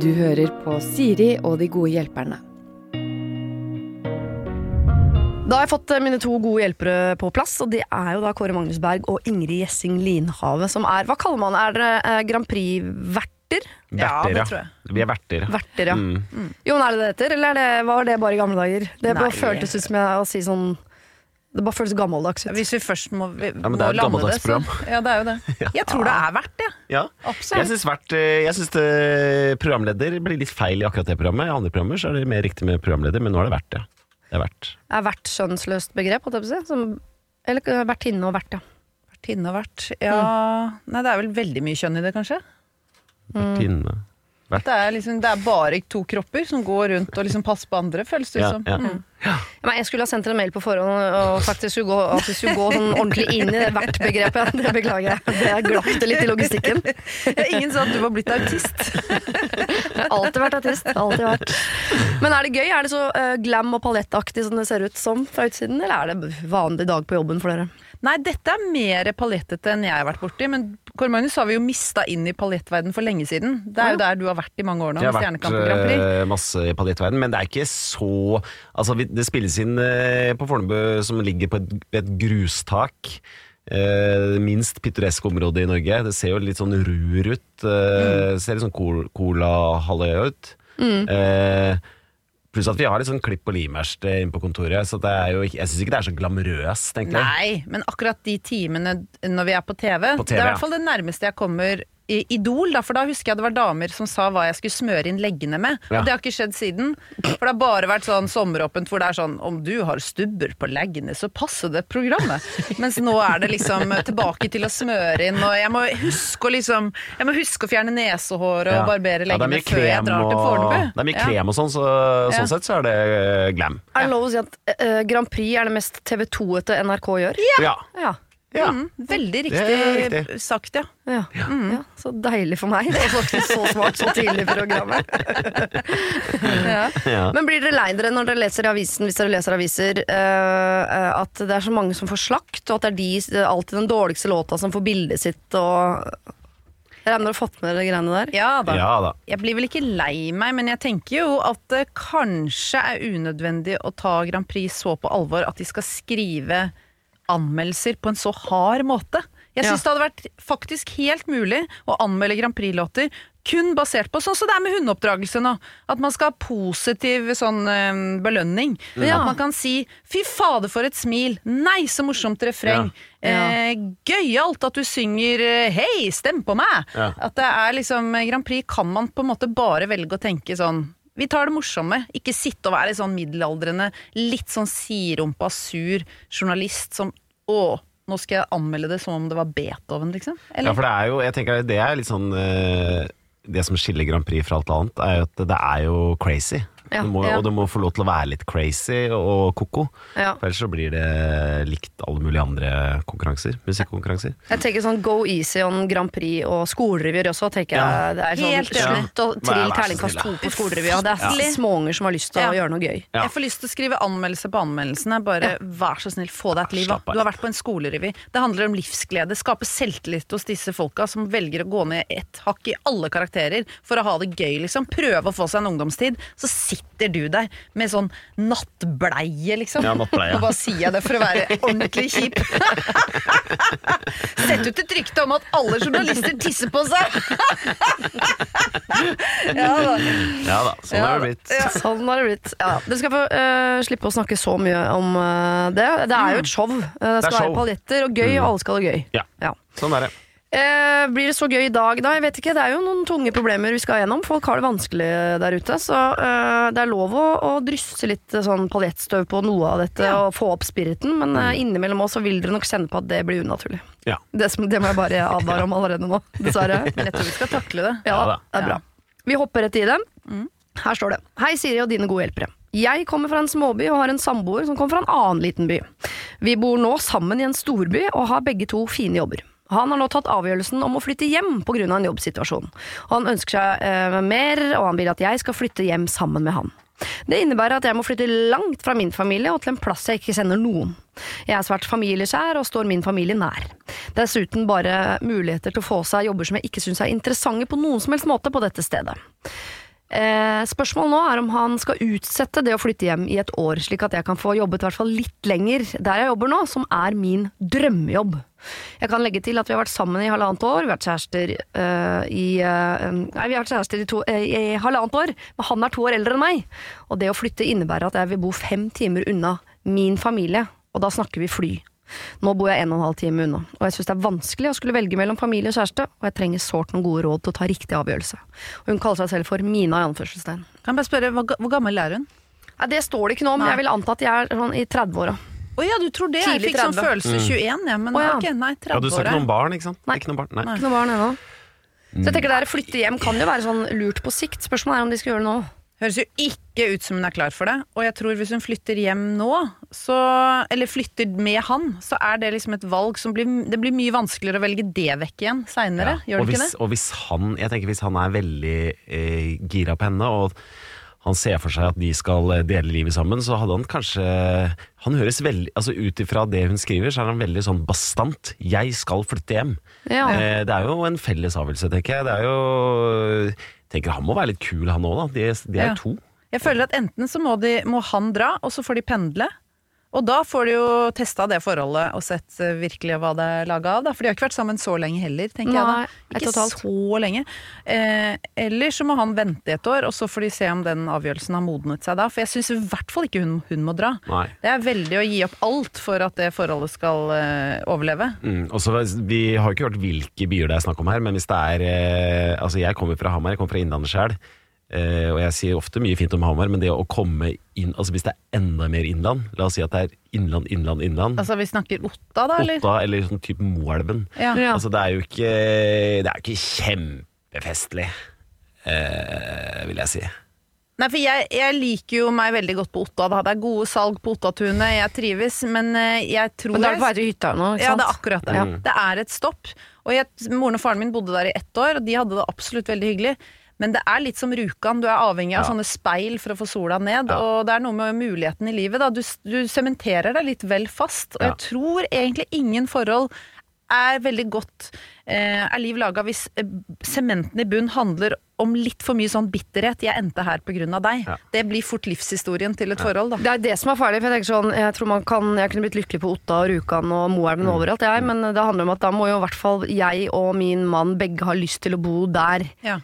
Du hører på Siri og de gode hjelperne. Da har jeg fått eh, mine to gode hjelpere på plass, og det er jo da Kåre Magnus Berg og Ingrid Gjessing Linhave, som er Hva kaller man Er dere eh, Grand Prix-verter? Ja, Verter, det ja. tror jeg. Vi er verter. Verter, ja. Mm. Jo, men er det det heter, eller er det, var det bare i gamle dager? Det bare føltes ut som jeg, å si sånn Det bare føles gammeldags ut. Hvis vi først må, vi, men må det er et lande det, så. Ja, det er jo det. Jeg tror det er verdt det. Ja. Absolutt. Jeg syns hvert, eh, jeg synes det, programleder blir litt feil i akkurat det programmet. I andre programmer så er det mer riktig med programleder, men nå er det verdt det. Det er verdt. Er verdt skjønnsløst begrep, holdt jeg på å si? Som, eller eh, vertinne og vert, ja. Vertinne og vert. Ja Nei, det er vel veldig mye kjønn i det, kanskje? Vertinne. Vert. Det er, liksom, det er bare to kropper som går rundt og liksom passer på andre, føles det Ja, som. ja. Mm. Men jeg skulle ha sendt en mail på forhånd og sagt at det skulle gå, at vi skulle gå sånn ordentlig inn i det vert-begrepet. Det beklager jeg. Det glapp det litt i logistikken. Ingen sa at du var blitt autist. Alltid vært autist. Alltid vært. Men er det gøy? Er det så eh, glam og palettaktig som det ser ut som fra utsiden, eller er det vanlig dag på jobben for dere? Nei, dette er mer palettete enn jeg har vært borti, men Kåre Magnus har vi jo mista inn i paljettverden for lenge siden. Det er jo der du har vært i mange år nå, Jeg har vært eh, masse i paljettverden, men det er ikke så Altså, det spilles inn eh, på Fornebu, som ligger på et, et grustak. Eh, minst pittoreske området i Norge. Det ser jo litt sånn rur ut. Eh, Ser litt sånn col cola-halvøya ut. Eh, pluss at vi har litt sånn klipp og limerste inne på kontoret, så det er jo, jeg syns ikke det er så glamorøst, jeg. Nei, men akkurat de timene når vi er på TV, På det er i hvert fall det nærmeste jeg kommer Idol, da, for da husker jeg det var damer som sa hva jeg skulle smøre inn leggene med. Ja. Og det har ikke skjedd siden. For det har bare vært sånn sommeråpent hvor det er sånn om du har stubber på leggene, så passer det programmet. Mens nå er det liksom tilbake til å smøre inn, og jeg må huske å liksom Jeg må huske å fjerne nesehår og Ja. barbere er leggene ja, før jeg drar drar til og- Fornebu. Det er mye Ja. krem og sånn, så Ja. sånn sett så er det eh, glam. Er det lov å si at uh, Grand Prix er det mest TV 2-ete NRK gjør? Ja. Ja. Ja. Mm, veldig riktig, riktig. sagt, ja. Ja. ja. Så deilig for meg. Det er faktisk så smart så tidlig i programmet. ja. ja. Men blir dere lei dere når dere leser i avisen, hvis dere leser aviser, eh, eh, at det er så mange som får slakt, og at det er de, alltid den dårligste låta som får bildet sitt, og Jeg regner med dere har fått med dere greiene der? Ja da. ja da. Jeg blir vel ikke lei meg, men jeg tenker jo at det kanskje er unødvendig å ta Grand Prix så på alvor at de skal skrive anmeldelser på en så hard måte. Jeg syns det hadde vært faktisk helt mulig å anmelde Grand Prix-låter kun basert på sånn som det er med hundeoppdragelse nå. At man skal ha positiv sånn øh, belønning. Ja. At man kan si 'fy fader, for et smil'. Nei, så morsomt refreng. Ja. Eh, Gøyalt at du synger eh, 'hei, stem på meg'. Ja. At det er liksom Grand Prix kan man på en måte bare velge å tenke sånn vi tar det morsomme. Ikke sitte og være sånn middelaldrende, litt sånn siderumpa, sur journalist som Å, nå skal jeg anmelde det som om det var Beethoven, liksom. Ja, for det er jo, jeg tenker det er litt sånn eh, Det som skiller Grand Prix fra alt annet, er jo at det er jo crazy. Ja, må, ja. Og det må få lov til å være litt crazy og ko-ko. Ja. For ellers så blir det likt alle mulige andre konkurranser. Musikkonkurranser. Jeg tenker sånn Go Easy on Grand Prix og skolerevyer også. tenker jeg Det er sånn Helt. Slutt å trille terningkast to på skolerevya. Det er småunger som har lyst til å gjøre noe gøy. Ja. Jeg får lyst til å skrive anmeldelse på anmeldelsene. Bare vær så snill, få deg et liv. Du har vært på en skolerevy. Det handler om livsglede. Skape selvtillit hos disse folka som velger å gå ned ett hakk i alle karakterer for å ha det gøy, liksom. Prøve å få seg en ungdomstid. Så sitter du der med sånn nattbleie, liksom. Ja, nattbleie. Og bare sier jeg det for å være ordentlig kjip. Sett ut et rykte om at alle journalister tisser på seg! ja da. Ja da, sånn Ja, er det blitt. ja. Sånn har det blitt. Ja, Du skal få uh, slippe å snakke så mye om uh, det. Det er jo et show. Uh, det skal være show. paljetter og gøy, og alle skal ha det gøy. Ja, Ja. sånn er det. Eh, blir det så gøy i dag, da? Jeg vet ikke, Det er jo noen tunge problemer vi skal gjennom. Folk har det vanskelig der ute. Så eh, det er lov å, å drysse litt sånn paljettstøv på noe av dette og få opp spiriten, men eh, innimellom Så vil dere nok kjenne på at det blir unaturlig. Ja. Det, som, det må jeg bare advare om allerede nå, dessverre. Men jeg tror vi skal takle det. Ja, Ja det er bra. Vi hopper rett i det. Her står det. Hei, Siri og dine gode hjelpere. Jeg kommer fra en småby og har en samboer som kommer fra en annen liten by. Vi bor nå sammen i en storby og har begge to fine jobber. Han har nå tatt avgjørelsen om å flytte hjem pga. en jobbsituasjon. Og han ønsker seg eh, mer, og han vil at jeg skal flytte hjem sammen med han. Det innebærer at jeg må flytte langt fra min familie og til en plass jeg ikke kjenner noen. Jeg er svært familieskjær og står min familie nær. Dessuten bare muligheter til å få seg jobber som jeg ikke syns er interessante på noen som helst måte på dette stedet. Eh, spørsmålet nå er om han skal utsette det å flytte hjem i et år, slik at jeg kan få jobbet hvert fall litt lenger der jeg jobber nå, som er min drømmejobb. Jeg kan legge til at vi har vært sammen i halvannet år, vi har vært kjærester eh, i eh, Nei, vi har vært kjærester i, to, eh, i halvannet år, men han er to år eldre enn meg. Og det å flytte innebærer at jeg vil bo fem timer unna min familie, og da snakker vi fly. Nå bor jeg en og en halv time unna, og jeg syns det er vanskelig å skulle velge mellom familie og kjæreste, og jeg trenger sårt noen gode råd til å ta riktig avgjørelse. Og hun kaller seg selv for Mina i anførselstegn. Kan jeg bare spørre, hvor, gammel er hun? Nei, det står det ikke noe om, men Nei. jeg vil anta at jeg er sånn i 30-åra. Å ja, du tror det? Jeg fikk sånn 30. følelse 21, ja, men oh, ja. ok, nei, 30 Ja, du sa ikke noe om barn, ikke sant? Nei. Ikke noe barn, nei. Ikke noe barn ennå. Så jeg tenker det å flytte hjem kan jo være sånn lurt på sikt. Spørsmålet er om de skal gjøre det nå. Høres jo ikke ut som hun er klar for det. Og jeg tror hvis hun flytter hjem nå, så, eller flytter med han, så er det liksom et valg som blir Det blir mye vanskeligere å velge det vekk igjen seinere. Ja. Gjør og det hvis, ikke det? Og hvis han, jeg tenker hvis han er veldig eh, gira på henne, og han ser for seg at de skal eh, dele livet sammen, så hadde han kanskje Han høres veldig Altså Ut ifra det hun skriver, så er han veldig sånn bastant. 'Jeg skal flytte hjem'. Ja. Eh, det er jo en felles avgjørelse, tenker jeg. Det er jo tenker Han må være litt kul, han òg, da. De, de er Ja. to. Jeg føler at enten så må, de, må han dra, og så får de pendle. Og da får de jo testa det forholdet og sett eh, virkelig hva det er laga av. Da. For de har ikke vært sammen så lenge heller, tenker Nei, jeg. da Ikke så lenge. Eh, eller så må han vente et år, og så får de se om den avgjørelsen har modnet seg da. For jeg syns i hvert fall ikke hun, hun må dra. Nei. Det er veldig å gi opp alt for at det forholdet skal eh, overleve. Mm, og så, vi har jo ikke hørt hvilke byer det er snakk om her, men hvis det er eh, Altså, jeg kommer fra Hamar, jeg kommer fra Innlandet sjøl. Eh, og jeg sier ofte mye fint om Hamar, men det å komme inn Altså Hvis det er enda mer innland, la oss si at det er innland, innland, innland. Altså vi snakker Otta, da, eller? Otta eller sånn type Moelven. Ja. Ja. Altså, det er jo ikke Det er jo ikke kjempefestlig, eh, vil jeg si. Nei, for jeg, jeg liker jo meg veldig godt på Otta. Da. Det er gode salg på Ottatunet, jeg trives, men eh, jeg tror Men da er det til hytta nå, ikke Ja, det er akkurat det. Mm. Det er et stopp. Og jeg, moren og faren min bodde der i ett år, og de hadde det absolutt veldig hyggelig. Men det er litt som Rjukan, du er avhengig av Ja. sånne speil for å få sola ned. Ja. Og det er noe med muligheten i livet. Da. Du, du sementerer deg litt vel fast. Og Ja. jeg tror egentlig ingen forhold er veldig godt eh, Er liv laga hvis eh, sementen i bunn handler om litt for mye sånn bitterhet. 'Jeg endte her av deg'. Ja. Det blir fort livshistorien til et forhold, da. Det er det som er farlig. For jeg tenker sånn, jeg tror man kan, jeg kunne blitt lykkelig på Otta og Rjukan og Moelven overalt, jeg. Men det handler om at da må jo i hvert fall jeg og min mann begge ha lyst til å bo der. Ja.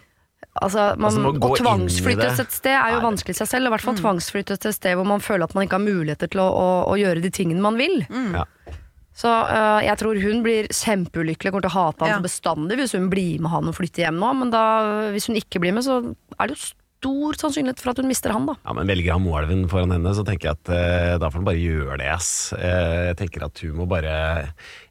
Altså, man, Altså, å tvangsflyttes et sted er jo vanskelig i seg selv. Og i hvert Mm. tvangsflyttes til et sted hvor man føler at man ikke har muligheter til å, å, å gjøre de tingene man vil. Mm. Ja. Så øh, jeg tror hun blir kjempeulykkelig, kommer til å hate han Ja. bestandig hvis hun blir med han og flytter hjem nå. Men da, hvis hun ikke blir med, så er det jo stor sannsynlighet for at hun mister han, da. Ja, men Velger han Moelven foran henne, så tenker jeg at eh, da får han bare gjøre det. ass. Eh, jeg tenker at hun må bare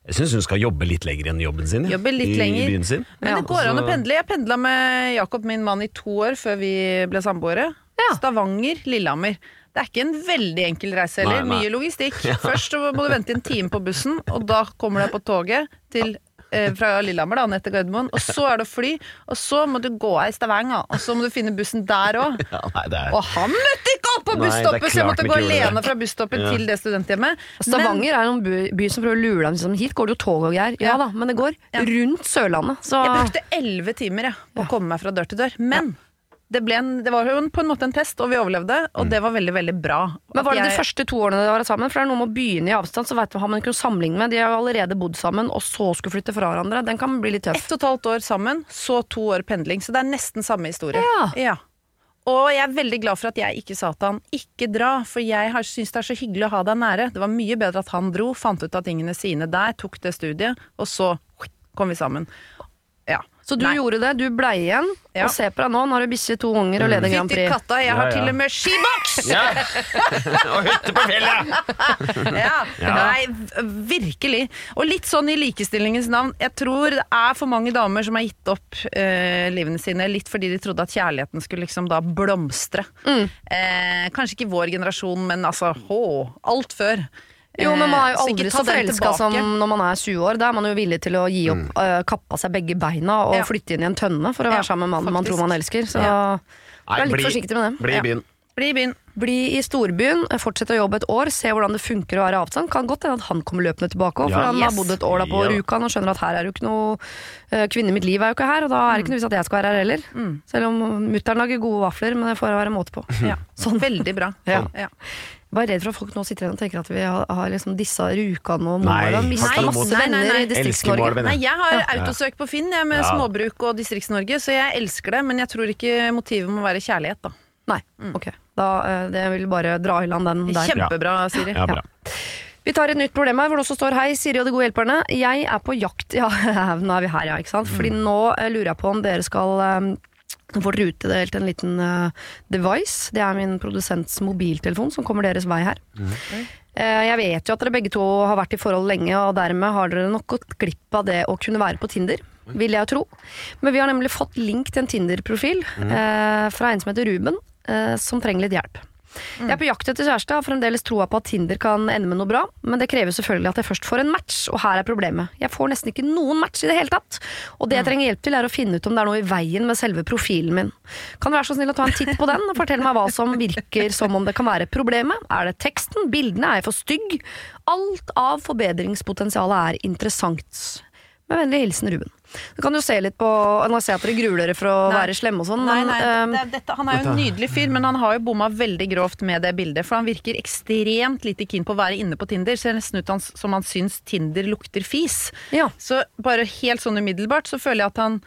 Jeg syns hun skal jobbe litt lenger enn jobben sin. ja, Jobbe litt i, lenger. I byen sin. Men Ja, det går an å pendle. Jeg pendla med Jakob, min mann, i to år før vi ble samboere. Ja. Stavanger, Lillehammer. Det er ikke en veldig enkel reise heller. Nei, nei. Mye logistikk. Først må du vente en time på bussen, og da kommer du på toget til fra Lillehammer da, ned til Gardermoen. Og så er det å fly, og så må du gå av i Stavanger. Og så må du finne bussen der òg. Ja, er... Og han møtte ikke opp på busstoppet, så jeg måtte gå alene fra busstoppet Ja. til det studenthjemmet. Stavanger er en by, by som prøver å lure deg. Liksom, hit går det jo tog og greier. Ja da, men det går Ja. rundt Sørlandet. Så Jeg brukte elleve timer jeg, på å komme meg fra dør til dør. Men det, ble en, det var jo på en måte en test, og vi overlevde. Og det var veldig, veldig bra. Men Var det jeg... de første to årene dere var sammen? For det er noe med å begynne i avstand, så vet du, har man ikke noe sammenligne med. De har jo allerede bodd sammen, og så skulle flytte fra hverandre. Den kan bli litt tøff. Ett og et halvt år sammen, så to år pendling. Så det er nesten samme historie. Ja. Og jeg er veldig glad for at jeg ikke sa til han ikke dra, for jeg har- syns det er så hyggelig å ha deg nære. Det var mye bedre at han dro, fant ut av tingene sine der, tok det studiet, og så kom vi sammen. Ja. Så du Nei. gjorde det, du blei igjen, Ja. og se på deg nå, nå har du bikkje, to unger og leder Grand Fytti Prix. katta, jeg har ja. til og med skiboks! Ja! og hytte på fjellet! Ja, Ja. Nei, v- virkelig. Og litt sånn i likestillingens navn. Jeg tror det er for mange damer som har gitt opp eh, livene sine litt fordi de trodde at kjærligheten skulle liksom da blomstre. Mm. Eh, kanskje ikke vår generasjon, men altså hå, alt før. Jo, men man er jo aldri så så forelska som når man er 20 år. Da er man jo villig til å gi opp, øh, kappe av seg begge beina og Ja. flytte inn i en tønne for å Ja, være sammen med mannen man tror man elsker. Så Ja. vær litt bli, forsiktig med det. Bli i Ja. byen. Bli i byen. Bli i storbyen, fortsette å jobbe et år, se hvordan det funker å være avstand. Kan godt hende at han kommer løpende tilbake òg, for Ja. han har bodd et år da på Ja. Rjukan og skjønner at her er jo ikke noe eh, Kvinne i mitt liv er jo ikke her, og da er det ikke noe vits at jeg skal være her heller. Selv om mutter'n lager gode vafler, men det får være måte på. Ja. Sånn. Veldig bra. Ja. Bare redd for at folk nå sitter igjen og tenker at vi har, har liksom dissa Rjukan og Nei, Mål mista masse mot- Nei, nei, venner nei. i Distrikts-Norge. Nei, jeg har Ja. autosøk på Finn jeg, med Ja. småbruk og Distrikts-Norge, så jeg elsker det. Men jeg tror ikke motivet må være kjærlighet, da. Nei, ok. Da, eh, det vil bare dra i land den der. Kjempebra, Siri. Ja, bra. Vi tar et nytt problem her, hvor det også står Hei, Siri og de gode hjelperne. Jeg er på jakt Ja, nå er vi her, ja. ikke sant? Fordi nå eh, lurer jeg på om dere skal um, får dere utdelt en liten uh, device. Det er min produsents mobiltelefon som kommer deres vei her. Eh, jeg vet jo at dere begge to har vært i forhold lenge, og dermed har dere nok gått glipp av det å kunne være på Tinder. Vil jeg tro. Men vi har nemlig fått link til en Tinder-profil eh, fra en som heter Ruben, som trenger litt hjelp. Jeg er på jakt etter kjæreste, har fremdeles troa på at Tinder kan ende med noe bra, men det krever selvfølgelig at jeg først får en match, og her er problemet. Jeg får nesten ikke noen match i det hele tatt, og det jeg trenger hjelp til er å finne ut om det er noe i veien med selve profilen min. Kan du være så snill å ta en titt på den, og fortelle meg hva som virker som om det kan være problemet? Er det teksten? Bildene? Er jeg for stygg? Alt av forbedringspotensialet er interessant. Med vennlig hilsen Ruben. Du kan jo se litt på Nå ser jeg at dere gruer dere for å Nei. være slemme og sånn, Nei, men nei, ehm, det, er- dette, Han er jo en nydelig fyr, men han har jo bomma veldig grovt med det bildet. For han virker ekstremt lite keen på å være inne på Tinder. Ser nesten ut som han syns Tinder lukter fis. ja. Så bare helt sånn umiddelbart så føler jeg at han,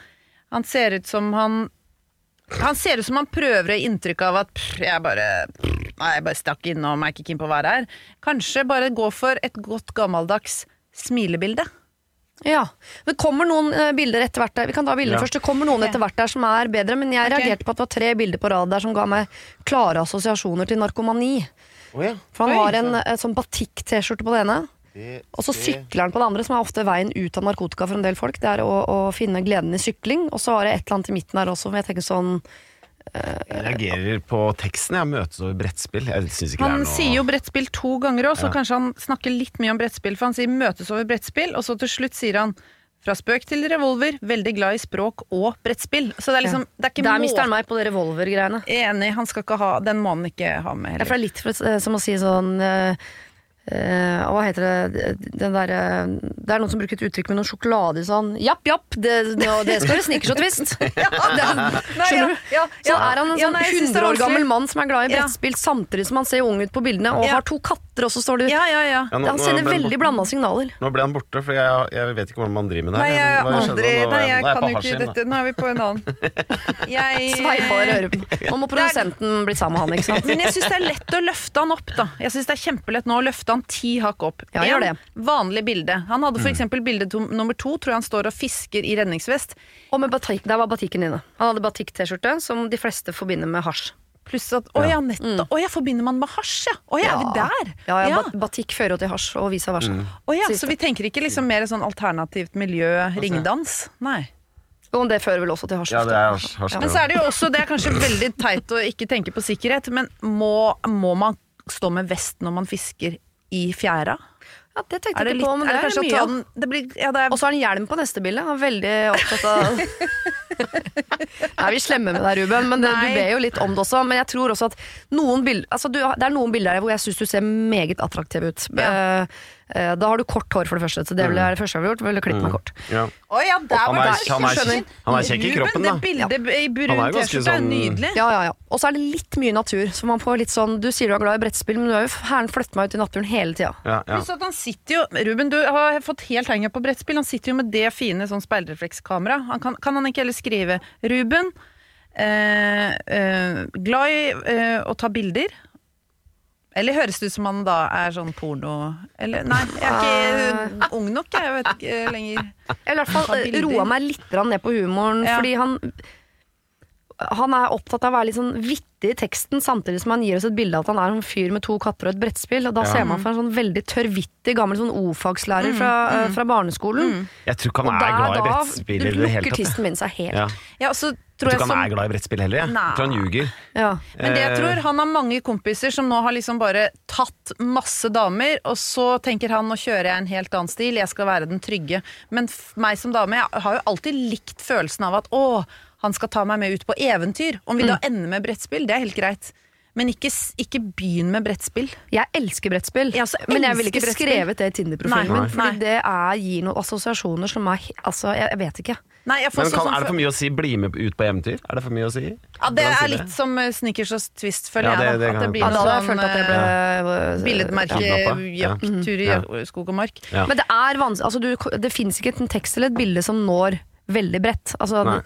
han ser ut som han han ser ut som han prøver å gi inntrykk av at pff, jeg bare pff, Nei, jeg bare stakk innom, er ikke keen på å være her. Kanskje bare gå for et godt gammeldags smilebilde. Ja. Det kommer noen eh, bilder etter hvert der. Vi kan ta bildene Ja. først. Det kommer noen etter hvert der som er bedre, men jeg Ok. reagerte på at det var tre bilder på rad der som ga meg klare assosiasjoner til narkomani. Oh, ja. For han Oi. har en så. sånn batikk-T-skjorte på det ene, og så sykler han på det andre, som er ofte veien ut av narkotika for en del folk. Det er å, å finne gleden i sykling. Og så har jeg et eller annet i midten her også, hvor jeg tenker sånn Jeg reagerer på teksten. Jeg møtes over brettspill. Jeg synes ikke Han det er noe sier jo brettspill to ganger òg, så Ja. kanskje han snakker litt mye om brettspill. For han sier 'møtes over brettspill', og så til slutt sier han fra spøk til revolver, veldig glad i språk og brettspill. Så det er liksom Det er ikke Der mister han meg på de revolvergreiene. Enig, han skal ikke ha Den må han ikke ha med heller. det er litt for, eh, som å si sånn eh, eh, Hva heter det Den der, Det er noen som bruker et uttrykk med noe sjokolade i sånn Japp, japp, det, det, det skal være snickers og twist. ja, skjønner du? ja, Så er han en Ja, sånn nei, jeg synes det 100 er år gammel mann som er glad i Ja. brettspill, samtidig som han ser ung ut på bildene, og Ja. har to katter, også, står det. Ja, ja, ja. Ja, nå- Han sender veldig blanda signaler. Nå ble han borte, for jeg, jeg vet ikke hvordan man driver med det Nei, her. jeg, Hva aldri, Nå nei, jeg nå kan jo ikke dette. Nå er vi på en annen. Jeg, Sveipa dere øret på. Nå må produsenten bli sammen med han, ikke sant? Men jeg syns det er lett å løfte han opp, da. Jeg synes det er kjempelett nå å løfte han ti hakk opp. Ja, gjør En det. vanlig bilde. Han hadde for eksempel bilde nummer to, tror jeg han står og fisker i redningsvest. Og med batik, der var batikken inne. Han hadde batikk-T-skjorte, som de fleste forbinder med hasj. Pluss at Å ja, nettopp. Å ja, forbinder man med hasj, ja. Å ja, er vi der? Ja, ja, ja. Batikk fører jo til hasj, og vice versa. Å ja, Siste. så vi tenker ikke liksom mer sånn alternativt miljø, ringdans? Nei. Og det fører vel også til hasj. Ja, det er hasj. hasj Men så er det jo også, det er kanskje veldig teit å ikke tenke på sikkerhet, men må, må man stå med vest når man fisker i fjæra? Ja, det tenkte Er jeg ikke på, men er det er kanskje mye den blir, ja, er, Og så har han hjelm på neste bilde. Han er veldig opptatt av Nei, vi slemmer med deg, Ruben, men det, du ber jo litt om det også. Men jeg tror også at noen bilder altså du, Det er noen bilder her hvor jeg syns du ser meget attraktiv ut. Ja. Eh, da har du kort hår, for det første. Så det er det første jeg ville gjort. Ville klippe meg kort. Ja. Å ja, der Han var er, det han, er, er, han er kjekk i kroppen, da. Det bildet i brun Han er ganske T-skjorte er sånn- nydelig. Ja, ja, ja. Og så er det litt mye natur. Så man får litt sånn Du sier du er glad i brettspill, men du har jo herren flyttet meg ut i naturen hele tida. Ja, ja. Pluss at han sitter jo Ruben, du har fått helt henga på brettspill. Han sitter jo med det fine sånn speilreflekskamera. Han kan, kan han ikke heller skrive Ruben, eh, eh, glad i eh, å ta bilder. Eller høres det ut som han da er sånn porno Eller nei, jeg er ikke ung nok, jeg vet ikke lenger. Jeg har i hvert fall eh, roa meg litt ned på humoren, Ja. fordi han han er opptatt av å være litt sånn vittig i teksten, samtidig som han gir oss et bilde av at han er en fyr med to katter og et brettspill. Og da Ja. ser man for en sånn veldig tørrvittig gammel sånn O-fagslærer fra, mm. fra barneskolen. Jeg tror ikke han er glad i brettspill i det hele tatt. Lukker tissen min seg helt. Ja. Ja, så Jeg tror tror ikke han som er glad i brettspill heller. Jeg. Nei. Jeg tror han ljuger. Ja. Men det jeg Eh, tror, han har mange kompiser som nå har liksom bare tatt masse damer, og så tenker han nå kjører jeg en helt annen stil, jeg skal være den trygge. Men f meg som dame, jeg har jo alltid likt følelsen av at å, han skal ta meg med ut på eventyr. Om vi da ender med brettspill, det er helt greit. Men ikke, ikke begynn med brettspill. Jeg elsker brettspill, Jeg elsker men jeg ville ikke brettspill. skrevet det i Tinder-profilen min. Fordi nei. det er, gir noen assosiasjoner som er Altså, jeg, jeg vet ikke. Nei, jeg får Men kan, sånn er det for mye å si 'bli med ut på eventyr'? Er det for mye å si? Ja, det er litt som eh, Snickers og Twist, føler Ja, det- jeg. da. At det blir Ja, da jeg sånn følt at det ble eh, eh, billedmerke, Kidnappa, ja. jakttur i Ja. skog og mark. Ja. Men det er vanskelig altså, du, Det fins ikke en tekst eller et bilde som når veldig bredt. Altså,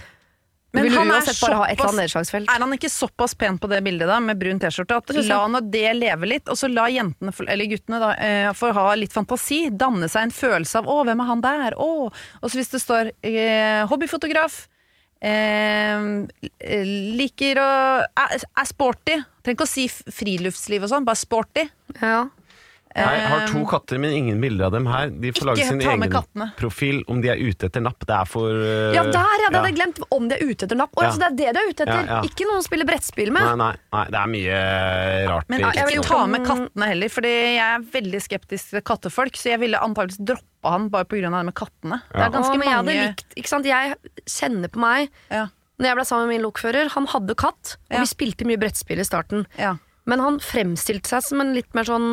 Men vil han er uansett bare ha et eller annet nedslagsfelt. Er han ikke såpass pen på det bildet da, med brun T-skjorte, at la nå det leve litt, og så la jentene, eller guttene, da, eh, få ha litt fantasi, danne seg en følelse av 'å, hvem er han der', å Og så hvis det står eh, 'hobbyfotograf', eh, liker å er, er sporty. Trenger ikke å si friluftsliv og sånn, bare sporty. Ja. Jeg har to katter, men ingen bilder av dem her. De får Ikke lage sin egen kattene. profil om de er ute etter napp. Det er for uh, ja, der! ja, hadde jeg glemt. Om de er ute etter napp. Å, Ja. altså, det er det du er ute etter. Ja, ja. Ikke noen spiller brettspill med. Nei, nei, nei, det er mye rart. Men jeg vil ikke ta med kattene heller, Fordi jeg er veldig skeptisk til kattefolk, så jeg ville antakeligvis droppa han bare pga. det med kattene. Det er ganske Å, men jeg hadde likt, ikke sant? Jeg kjenner på meg ja, Når jeg ble sammen med min lokfører, han hadde katt, og Ja. vi spilte mye brettspill i starten. ja. Men han fremstilte seg som en litt mer sånn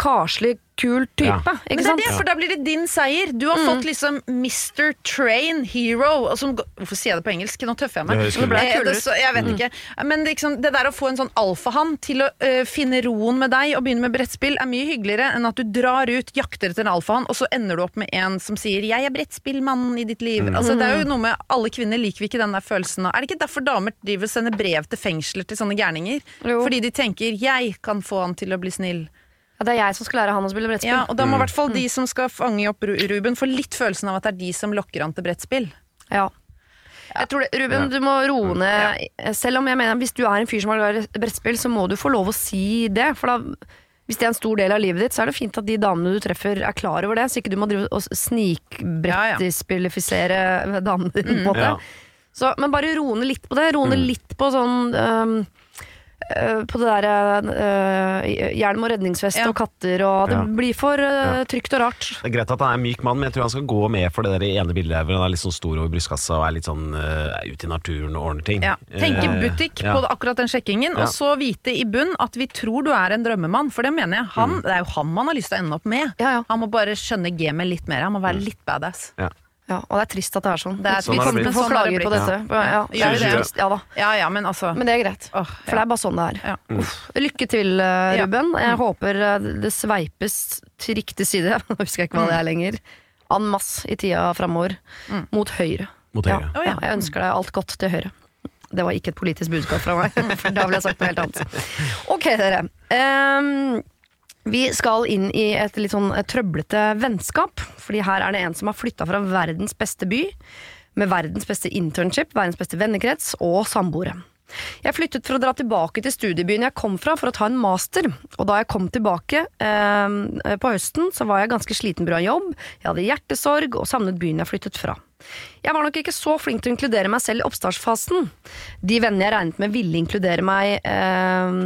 karslig, kul type. Ja. Men det er det, for da blir det din seier. Du har fått liksom Mr. Train Hero. Som, hvorfor sier jeg det på engelsk? Nå tøffer jeg meg. Det. Eh, det, så, jeg vet ikke. Men det, liksom, det der å få en sånn alfahann til å uh, finne roen med deg og begynne med brettspill, er mye hyggeligere enn at du drar ut, jakter etter en alfahann, og så ender du opp med en som sier 'jeg er brettspillmannen i ditt liv'. Altså, det er jo noe med Alle kvinner liker vi ikke den der følelsen av Er det ikke derfor damer driver og sender brev til fengsler til sånne gærninger? Jo. Fordi de tenker 'jeg kan få han til å bli snill'. Ja, det er jeg som skal lære han å spille brettspill. Ja, og da Mm. må i hvert fall de som skal fange opp Ruben, få litt følelsen av at det er de som lokker han til brettspill. Ja. Jeg tror det, Ruben, du må roe ned Selv om jeg mener hvis du er en fyr som har glad i brettspill, så må du få lov å si det. For da, hvis det er en stor del av livet ditt, så er det fint at de damene du treffer, er klar over det. Så ikke du må drive og snikbrettspillifisere damene dine. på en måte. Ja. Så, men bare roe ned litt på det. Roe ned litt på sånn øh, På det derre uh, hjelm og redningsvest Ja. og katter og Det Ja. blir for uh, trygt og rart. Det er greit at han er en myk mann, men jeg tror han skal gå med for det der ene bildet hvor han er litt sånn stor over brystkassa og er litt sånn uh, ute i naturen og ordner ting. Ja. Tenke Eh, butikk ja. på akkurat den sjekkingen, Ja. og så vite i bunn at vi tror du er en drømmemann. For det mener jeg. Han, Det er jo han man har lyst til å ende opp med. Ja, ja. Han må bare skjønne gamet litt mer. Han må være litt badass. Ja. Ja, og det er trist at det er sånn. Det er Sånn vi kommer til å få Sånn klager på dette. Ja, Ja. det er det. Ja da. Ja ja, men altså Men det er greit. For det er bare sånn det er. Ja. Uff. Lykke til, eh, Ruben. Jeg håper eh, det sveipes til riktig side. Nå husker jeg ikke hva det er lenger. En masse i tida framover. Mot høyre. Mot høyre. Ja. ja, jeg ønsker deg alt godt til høyre. Det var ikke et politisk budskap fra meg, for da ville jeg sagt noe helt annet. Ok, dere. Ehm, vi skal inn i et litt sånn eh, trøblete vennskap. Fordi her er det en som har flytta fra verdens beste by, med verdens beste internship, verdens beste vennekrets og samboere. Jeg flyttet for å dra tilbake til studiebyen jeg kom fra for å ta en master. Og da jeg kom tilbake eh, på høsten, så var jeg ganske sliten pga. jobb. Jeg hadde hjertesorg og savnet byen jeg flyttet fra. Jeg var nok ikke så flink til å inkludere meg selv i oppstartsfasen. De vennene jeg regnet med ville inkludere meg eh,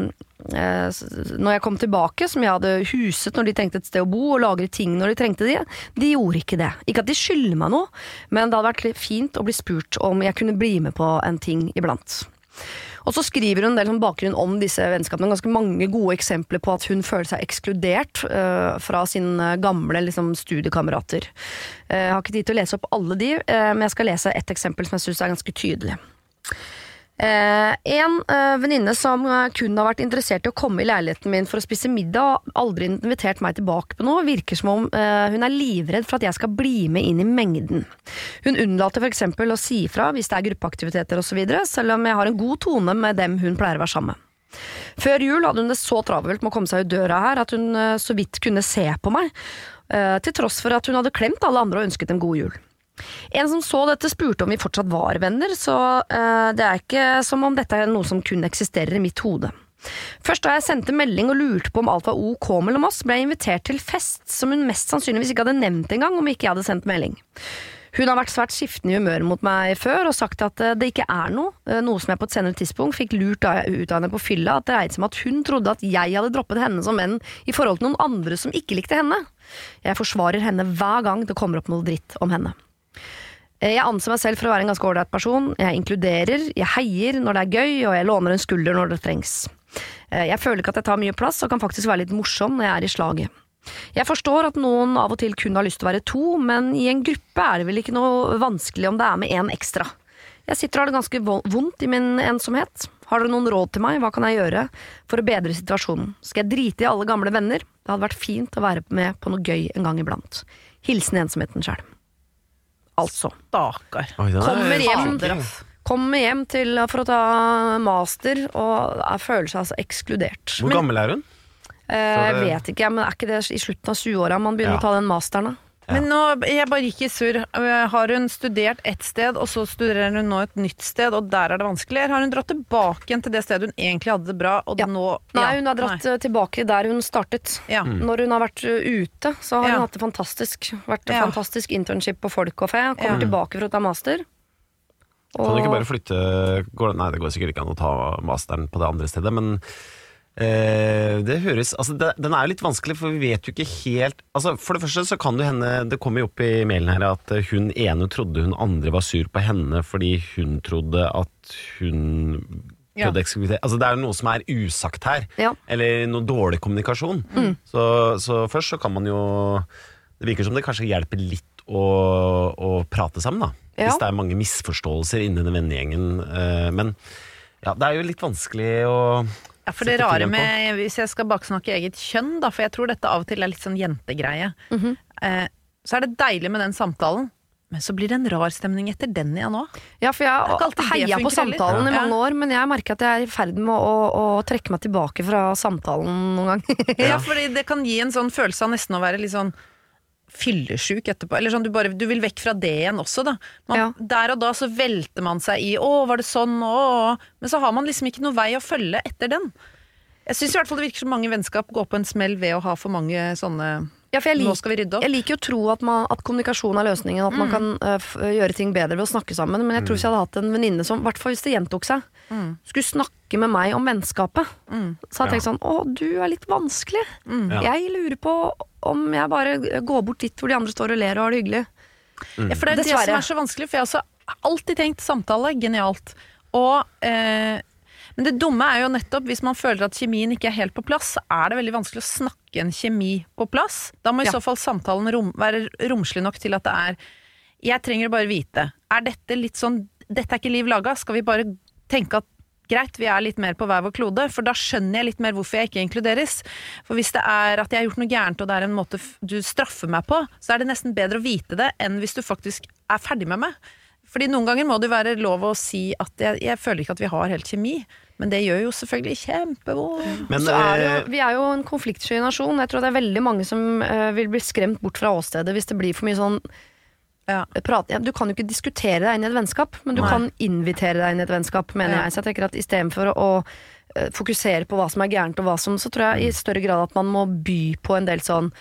eh, når jeg kom tilbake, som jeg hadde huset når de trengte et sted å bo, og lagret ting når de trengte det, de gjorde ikke det. Ikke at de skylder meg noe, men det hadde vært fint å bli spurt om jeg kunne bli med på en ting iblant. Og så skriver hun en del sånn bakgrunn om disse vennskapene. Ganske mange gode eksempler på at hun føler seg ekskludert uh, fra sine gamle liksom, studiekamerater. Uh, Jeg har ikke tid til å lese opp alle de, uh, men jeg skal lese et eksempel som jeg syns er ganske tydelig. Eh, en eh, venninne som eh, kun har vært interessert i å komme i leiligheten min for å spise middag, og aldri invitert meg tilbake på noe, virker som om eh, hun er livredd for at jeg skal bli med inn i mengden. Hun unnlater f.eks. å si ifra hvis det er gruppeaktiviteter osv., selv om jeg har en god tone med dem hun pleier å være sammen med. Før jul hadde hun det så travelt med å komme seg ut døra her at hun eh, så vidt kunne se på meg, eh, til tross for at hun hadde klemt alle andre og ønsket dem god jul. En som så dette spurte om vi fortsatt var venner, så eh, det er ikke som om dette er noe som kun eksisterer i mitt hode. Først da jeg sendte melding og lurte på om alt var ok mellom oss, ble jeg invitert til fest som hun mest sannsynligvis ikke hadde nevnt engang om ikke jeg hadde sendt melding. Hun har vært svært skiftende i humøret mot meg før og sagt at eh, det ikke er noe, eh, noe som jeg på et senere tidspunkt fikk lurt ut av henne på fylla, at det dreide seg om at hun trodde at jeg hadde droppet henne som venn i forhold til noen andre som ikke likte henne. Jeg forsvarer henne hver gang det kommer opp noe dritt om henne. Eh, Jeg anser meg selv for å være en ganske ålreit person. Jeg inkluderer, jeg heier når det er gøy, og jeg låner en skulder når det trengs. Eh, Jeg føler ikke at jeg tar mye plass, og kan faktisk være litt morsom når jeg er i slaget. Jeg forstår at noen av og til kun har lyst til å være to, men i en gruppe er det vel ikke noe vanskelig om det er med én ekstra. Jeg sitter og har det ganske vondt i min ensomhet. Har dere noen råd til meg? Hva kan jeg gjøre for å bedre situasjonen? Skal jeg drite i alle gamle venner? Det hadde vært fint å være med på noe gøy en gang iblant. Hilsen ensomheten sjøl. Altså. Stakkar. Er Kommer hjem, kommer hjem til, for å ta master og er, føler seg altså ekskludert. Hvor gammel er hun? Eh, jeg vet ikke, men er ikke det i slutten av 20-åra man begynner Ja. å ta den masteren? da? Men nå, jeg bare gikk i surr. Øh, Har hun studert ett sted, og så studerer hun nå et nytt sted, og der er det vanskelig? Eller har hun dratt tilbake igjen til det stedet hun egentlig hadde det bra, og Ja. nå Nei, ja, hun har dratt Nei. tilbake der hun startet. Ja. Når hun har vært eh, ute, så har Ja. hun hatt det fantastisk. Vært Ja. fantastisk internship på Folkkafé. Kommer Ja. tilbake for å ta master. Kan du ikke bare flytte går, Nei, det går sikkert ikke an å ta masteren på det andre stedet, men det høres Altså, det, den er jo litt vanskelig, for vi vet jo ikke helt Altså, For det første så kan det hende Det kommer jo opp i mailen her at eh, hun ene trodde hun andre var sur på henne fordi hun trodde at hun Ja. Altså, det er jo noe som er usagt her. Ja. Eller noe dårlig kommunikasjon. Så, så først så kan man jo Det virker som det kanskje hjelper litt å, å prate sammen, da. Ja. Hvis det er mange misforståelser inni den vennegjengen. eh, Men ja, det er jo litt vanskelig å Ja, for det rare med Hvis jeg skal baksnakke eget kjønn, da, for jeg tror dette av og til er litt sånn jentegreie, Mhm. eh, så er det deilig med den samtalen. Men så blir det en rar stemning etter den igjen òg. Ja, for jeg alltid heia på samtalen heller. i mange år, men jeg merker at jeg er i ferd med å, å trekke meg tilbake fra samtalen noen gang. Ja. fordi det kan gi en sånn følelse av nesten å være litt sånn fyllesyk etterpå. Eller sånn, du, bare, du vil vekk fra det igjen også, da. Man, Ja. Der og da så velter man seg i 'å, var det sånn', å, å. Men så har man liksom ikke noe vei å følge etter den. Jeg syns i hvert fall det virker som mange vennskap går på en smell ved å ha for mange sånne Ja, for jeg, Nå lik, skal vi rydde opp. jeg liker jo å tro at, man, at kommunikasjon er løsningen, at man kan uh, f gjøre ting bedre ved å snakke sammen. Men jeg tror hvis jeg hadde hatt en venninne som, i hvert fall hvis det gjentok seg, skulle snakke med meg om vennskapet, så hadde jeg tenkt sånn Å, du er litt vanskelig. Ja. Jeg lurer på om jeg bare går bort dit hvor de andre står og ler og har det hyggelig. Ja, for det er det som er så vanskelig, for jeg har også alltid tenkt samtale, genialt. Og, eh, men det dumme er jo nettopp, hvis man føler at kjemien ikke er helt på plass, så er det veldig vanskelig å snakke en kjemi på plass. Da må i Ja. så fall samtalen rom, være romslig nok til at det er Jeg trenger bare vite. Er dette litt sånn Dette er ikke liv laga. Skal vi bare tenke at greit, vi er litt mer på hver vår klode, for da skjønner jeg litt mer hvorfor jeg ikke inkluderes. For hvis det er at jeg har gjort noe gærent, og det er en måte du straffer meg på, så er det nesten bedre å vite det enn hvis du faktisk er ferdig med meg. Fordi noen ganger må det jo være lov å si at jeg, jeg føler ikke at vi har helt kjemi, men det gjør jo selvfølgelig kjempevondt. Eh, vi er jo en konfliktsky nasjon. Jeg tror det er veldig mange som eh, vil bli skremt bort fra åstedet hvis det blir for mye sånn Ja. Prate, du kan jo ikke diskutere deg inn i et vennskap, men du Nei. kan invitere deg inn i et vennskap, mener Ja. jeg. Så jeg tenker at istedenfor å, å eh, fokusere på hva som er gærent og hva som Så tror jeg i større grad at man må by på en del sånn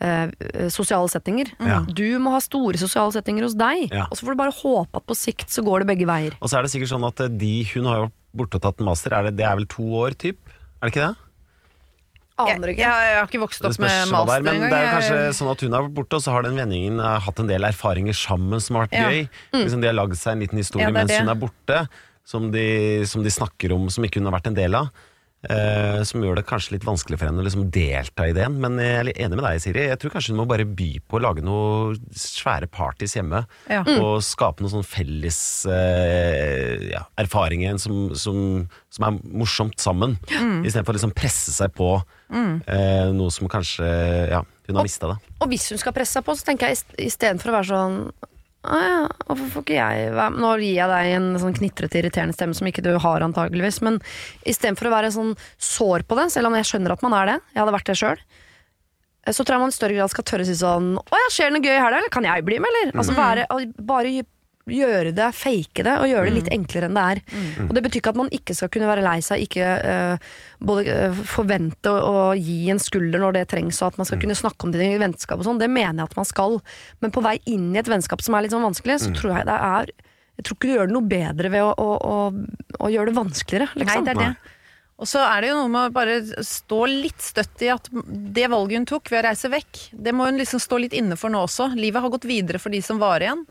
eh, sosiale settinger. Ja. Du må ha store sosiale settinger hos deg, og så får du bare håpe at på sikt så går det begge veier. Og så er det sikkert sånn at eh, de Hun har jo borte og tatt en master. Er det, det er vel to år, typ? Er det ikke det? Jeg, ikke. jeg, jeg, jeg har ikke vokst opp med master er, men engang. det er kanskje sånn at hun har vært borte, og så har den vendingen eh, hatt en del erfaringer sammen som har vært Ja. gøy. Liksom de har lagd seg en liten historie Ja, mens det. hun er borte, som de, som de snakker om som ikke hun har vært en del av. eh, som gjør det kanskje litt vanskelig for henne å liksom delta i det. Men jeg er litt enig med deg, Siri. Jeg tror kanskje hun må bare by på å lage noen svære parties hjemme. Ja. Og skape noen sånn felles uh, ja, erfaringer som, som, som er morsomt sammen. Mm. Istedenfor å liksom presse seg på eh, noe som kanskje ja, hun har mista. Og hvis hun skal presse seg på, så tenker jeg ist- istedenfor å være sånn «Å ja, hvorfor får ikke jeg være med? Nå gir jeg deg en sånn knitrete, irriterende stemme som ikke du har antageligvis, men istedenfor å være sånn sår på det, selv om jeg skjønner at man er det, jeg hadde vært det sjøl, så tror jeg man i større grad skal tørre å si sånn Å ja, skjer det noe gøy i helga, eller kan jeg bli med, eller? Altså bare, bare gjøre det, fake det, og gjøre det litt enklere enn det er. Og det betyr ikke at man ikke skal kunne være lei seg, ikke uh, både eh, forvente å, å gi en skulder når det trengs, og at man skal kunne snakke om det i vennskap og sånn. Det mener jeg at man skal. Men på vei inn i et vennskap som er litt sånn vanskelig, så tror jeg det er Jeg tror ikke du gjør det noe bedre ved å, å, å, å gjøre det vanskeligere, liksom. Nei, det er det. Og så er det jo noe med å bare stå litt støtt i at det valget hun tok ved å reise vekk, det må hun liksom stå litt inne for nå også. Livet har gått videre for de som var igjen.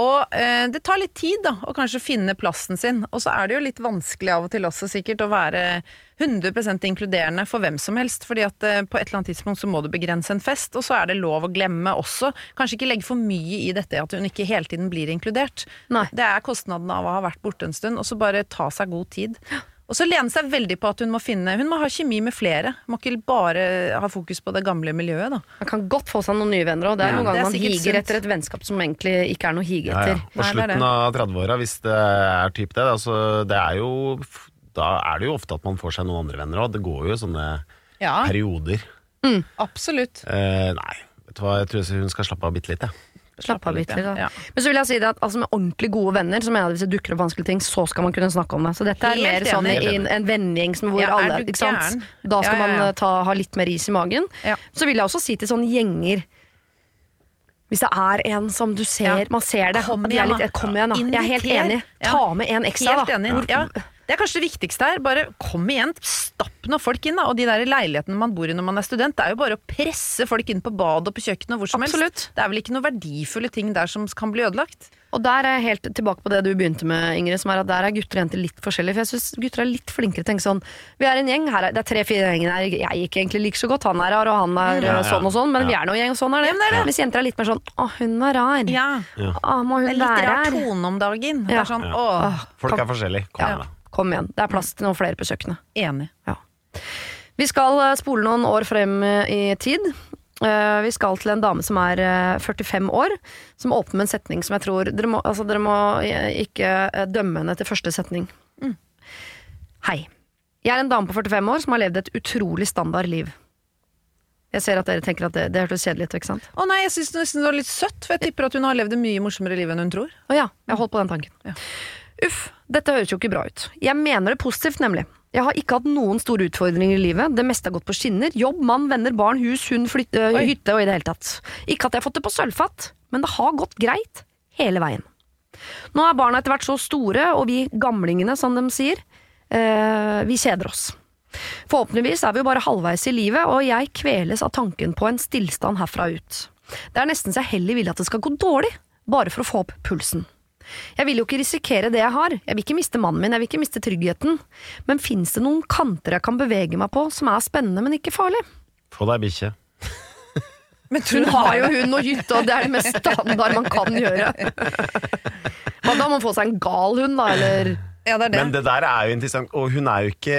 Og eh, det tar litt tid da, å kanskje finne plassen sin. Og så er det jo litt vanskelig av og til også sikkert å være 100% inkluderende for hvem som helst. fordi at eh, på et eller annet tidspunkt så må du begrense en fest, og så er det lov å glemme også. Kanskje ikke legge for mye i dette at hun ikke hele tiden blir inkludert. Nei. Det er kostnaden av å ha vært borte en stund, og så bare ta seg god tid. Og så lene seg veldig på at hun må finne Hun må ha kjemi med flere. Må ikke bare ha fokus på det gamle miljøet, da. Man kan godt få seg noen nye venner, og det er Ja. noen ganger er man higer sunt. etter et vennskap som egentlig ikke er noe å hige Ja, ja. etter. På Nei, det er slutten det. av 30-åra, hvis det er typ det, da, det er jo Da er det jo ofte at man får seg noen andre venner òg. Det går jo sånne Ja, perioder. absolutt. Eh, nei, vet du hva, jeg tror hun skal slappe av bitte litt, jeg. Slapp av litt. ja. Men så vil jeg si det at altså, med ordentlig gode venner, så mener jeg at hvis det dukker opp vanskelige ting, så skal man kunne snakke om det. Så dette er Helt mer sånn en, en vennegjeng hvor Ja, alle ikke sant? Da skal Ja, man eh, ta, ha litt mer is i magen. Så vil jeg også si til sånne gjenger hvis det er en som du ser, man ser det Kom de igjen, litt, da. Kom igjen, da. Jeg er helt enig. Ta med en ekstra, Helt enig. Ja. Det er kanskje det viktigste her. Bare kom igjen, stapp noen folk inn. da Og de der leilighetene man bor i når man er student, det er jo bare å presse folk inn på badet og på kjøkkenet og hvor som Absolutt. helst. Det er vel ikke noen verdifulle ting der som kan bli ødelagt. Og der er jeg helt tilbake på det du begynte med, Ingrid, som er at der er gutter og jenter litt forskjellige. For jeg syns gutter er litt flinkere til å tenke sånn Vi er en gjeng, her er, det er tre-fire gjenger her, jeg gikk egentlig like så godt, han er rar, og han er Ja, ja. sånn og sånn, men Ja. vi er nå en gjeng, og sånn er det. Ja, det er det. Hvis jenter er litt mer sånn Å, hun er rar. Ja. Å, må Det er litt rar tone om dagen. Det er sånn, Ja. åh, Folk er forskjellige. Kom Ja. da. Kom igjen. Det er plass til noen flere på kjøkkenet. enig. Vi skal eh, spole noen år frem eh, i tid. Eh, vi skal til en dame som er eh, 45 år, som åpner med en setning som jeg tror Dere må, altså, dere må ikke dømme henne til første setning. Hei. Jeg er en dame på 45 år som har levd et utrolig standard liv. Jeg ser at dere tenker at det, det hørtes kjedelig ut, ikke sant? Å nei, jeg syns nesten det var litt søtt, for jeg tipper at hun har levd et mye morsommere liv enn hun tror. Å ja, jeg holdt på den tanken. Ja. Uff, dette høres jo ikke bra ut. Jeg mener det positivt, nemlig. Jeg har ikke hatt noen store utfordringer i livet. Det meste har gått på skinner. Jobb, mann, venner, barn, hus, hund, flytte, Oi. hytte og i det hele tatt. Ikke at jeg har fått det på sølvfat, men det har gått greit hele veien. Nå er barna etter hvert så store, og vi gamlingene, som de sier, eh, vi kjeder oss. Forhåpentligvis er vi jo bare halvveis i livet, og jeg kveles av tanken på en stillstand herfra ut. Det er nesten så jeg heller vil at det skal gå dårlig, bare for å få opp pulsen. Jeg vil jo ikke risikere det jeg har, jeg vil ikke miste mannen min, jeg vil ikke miste tryggheten, men fins det noen kanter jeg kan bevege meg på som er spennende, men ikke farlig? Få deg bikkje. Men Hun har jo hund og hytte, og det er det mest standard man kan gjøre. Men da, må man få seg en gal hund, da, eller? Ja, det er det. Men det der er jo interessant, og hun er jo ikke,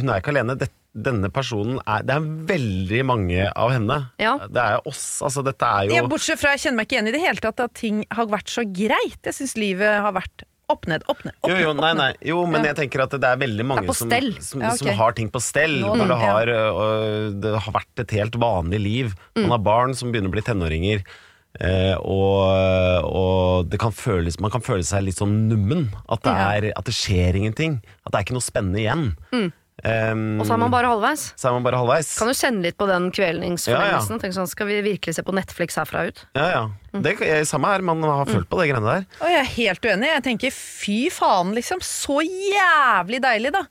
hun er ikke alene. Det, denne personen er, Det er veldig mange av henne. Ja. Det er oss. Altså, dette er jo Ja, bortsett fra jeg kjenner meg ikke igjen i det hele tatt at ting har vært så greit. Jeg syns livet har vært opp ned, opp ned, opp Jo, ned. jo, nei, nei. jo, men jeg tenker at det er veldig mange er som, som, Ja, okay. som har ting på stell. Nå, når det ja. har, øh, det har vært et helt vanlig liv. Mm. Man har barn som begynner å bli tenåringer. eh, og og det kan føles, man kan føle seg litt sånn nummen. At det, Ja. er, at det skjer ingenting. At det er ikke noe spennende igjen. Um, Mm. Og så er man bare halvveis. så er man bare halvveis. Kan du kjenne litt på den kvelningsfornemmelsen? Ja, ja. sånn, skal vi virkelig se på Netflix herfra ut? Ja, ja. Mm. Det er samme her, man har følt på det greiene der. Og jeg er helt uenig. Jeg tenker fy faen, liksom. Så jævlig deilig, da.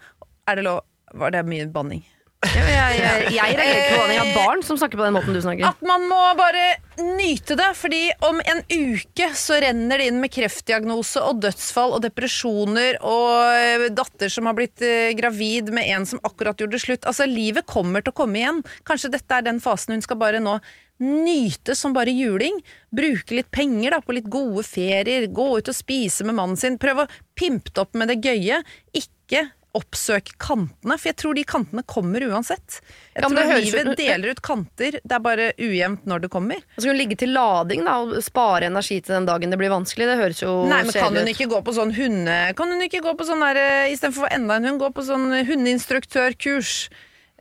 Er det lov Var det mye banning? Jeg, jeg, jeg, jeg reagerer ikke på det. Har barn som snakker på den måten du snakker. At man må bare nyte det, fordi om en uke så renner det inn med kreftdiagnose og dødsfall og depresjoner og datter som har blitt eh, gravid med en som akkurat gjorde slutt. Altså, livet kommer til å komme igjen. Kanskje dette er den fasen hun skal bare nå nyte som bare juling. Bruke litt penger da, på litt gode ferier, gå ut og spise med mannen sin. Prøve å pimpe det opp med det gøye. Ikke oppsøke kantene, for jeg tror de kantene kommer uansett. Jeg Ja, tror livet ut- deler ut kanter, det er bare ujevnt når det kommer. Så skal hun ligge til lading da, og spare energi til den dagen det blir vanskelig. Det høres jo Nei, men kan hun ikke gå på sånn hunde... Kan hun ikke gå på sånn der, eh, istedenfor enda en hund, gå på sånn hundeinstruktørkurs?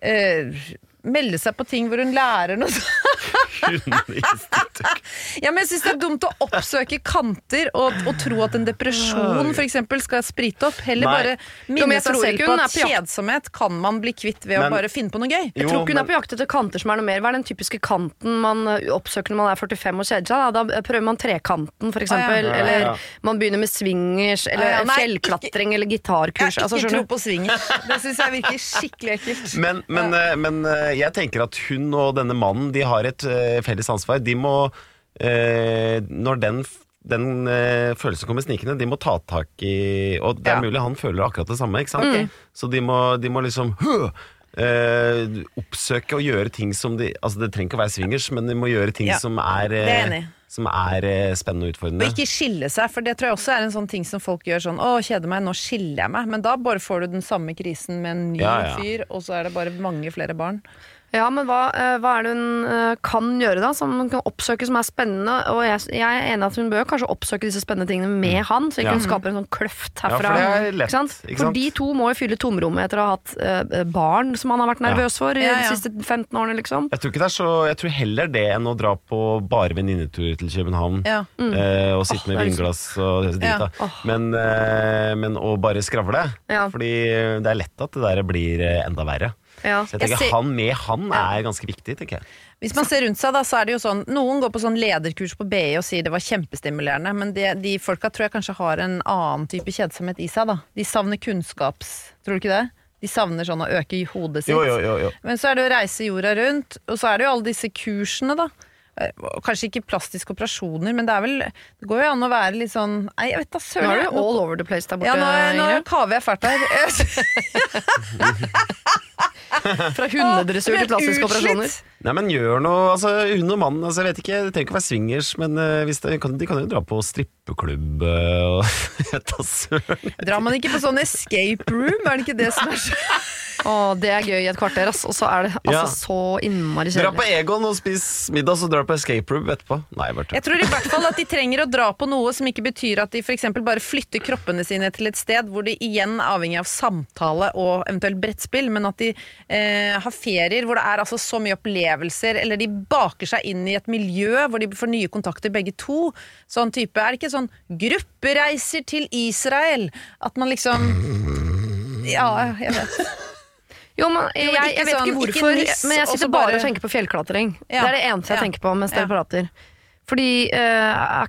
Eh, melde seg på ting hvor hun lærer noe Hundeinstitutt. Ja, men jeg syns det er dumt å oppsøke kanter og, og tro at en depresjon eksempel skal sprite opp. Heller Nei. bare minne seg selv på at kjedsomhet kan man bli kvitt ved Men- å bare finne på noe gøy. Jeg tror ikke hun men- er på jakt etter kanter som er noe mer. Hva er den typiske kanten man oppsøker når man er 45 og kjeder seg? Da, da prøver man trekanten, for eksempel. ja. Eller ja, ja. man begynner med swingers, eller ah, ja, nei, fjellklatring, eller Jeg har Altså, ikke altså, tro på swingers. Det syns jeg virker skikkelig ekkelt. Men, men, eh, men eh, jeg tenker at hun og denne mannen De har et eh, felles ansvar. De må eh, Når den, den eh, følelsen kommer snikende, de må ta tak i Og det er Ja. mulig han føler akkurat det samme, ikke sant? Mm. Så de må, de må liksom «Hø!» Uh, oppsøke og gjøre ting som de Altså Det trenger ikke å være swingers, men de må gjøre ting Ja, som er, er eh, som er eh, spennende og utfordrende. Og ikke skille seg, for det tror jeg også er en sånn ting som folk gjør sånn Å, kjeder meg, nå skiller jeg meg. Men da bare får du den samme krisen med en ny Ja, ja. fyr, og så er det bare mange flere barn. Ja, men hva, eh, hva er det hun eh, kan gjøre da, som hun kan oppsøke som er spennende? Og jeg, jeg er enig at hun bør kanskje oppsøke disse spennende tingene med han, så ikke Ja. hun skaper en sånn kløft Ja, herfra. for det er lett, Ikke sant? ikke For de to må jo fylle tomrommet etter å ha hatt eh, barn som han har vært nervøs for i Ja, de siste 15 årene, liksom. Jeg tror ikke det er så Jeg tror heller det enn å dra på bare venninnetur til København. Ja. Eh, og sitte oh, med vinglass og disse Ja. drita. Men, eh, men å bare skravle. Ja. Fordi det er lett at det der blir enda verre. Ja. Så jeg Jeg ser- Han med han er ganske viktig, tenker jeg. Hvis man ser rundt seg, da, så er det jo sånn Noen går på sånn lederkurs på BI og sier det var kjempestimulerende, men de, de folka tror jeg kanskje har en annen type kjedsomhet i seg, da. De savner kunnskaps... Tror du ikke det? De savner sånn å øke hodet sitt. Jo, jo, jo, jo. Men så er det å reise jorda rundt, og så er det jo alle disse kursene, da. Eh, Kanskje ikke plastiske operasjoner, men det er vel Det går jo an å være litt sånn Nei, jeg vet da Nå er du all over the place der borte. ja, nå, nå kaver jeg fælt her. Fra hundedressur til plastiske operasjoner. Nei, men gjør noe altså, Hun og mannen, altså, jeg vet ikke, det trenger ikke å være swingers, men eh, hvis det, kan, de kan jo dra på strippeklubb eh, og. Drar man ikke på sånn escape room? Er det ikke det som er så Å, det er gøy i et kvarter, ass. Og så er det altså Ja. så innmari Dra på kjedelig. Egon og spis middag, så drar du på escape room etterpå. Nei, bare tull. Jeg tror i hvert fall at de trenger å dra på noe som ikke betyr at de f.eks. bare flytter kroppene sine til et sted hvor de igjen er avhengig av samtale og eventuelt brettspill, men at de eh, har ferier hvor det er altså så mye opplevelser, eller de baker seg inn i et miljø hvor de får nye kontakter begge to. Sånn type, Er det ikke sånn gruppereiser til Israel? At man liksom Ja, jeg vet. Jo, men Jo, jeg, men jeg ikke vet sånn- ikke hvorfor, ikke men jeg sitter bare og tenker på fjellklatring. Ja. Det er det eneste jeg Ja. tenker på mens dere prater. Fordi eh,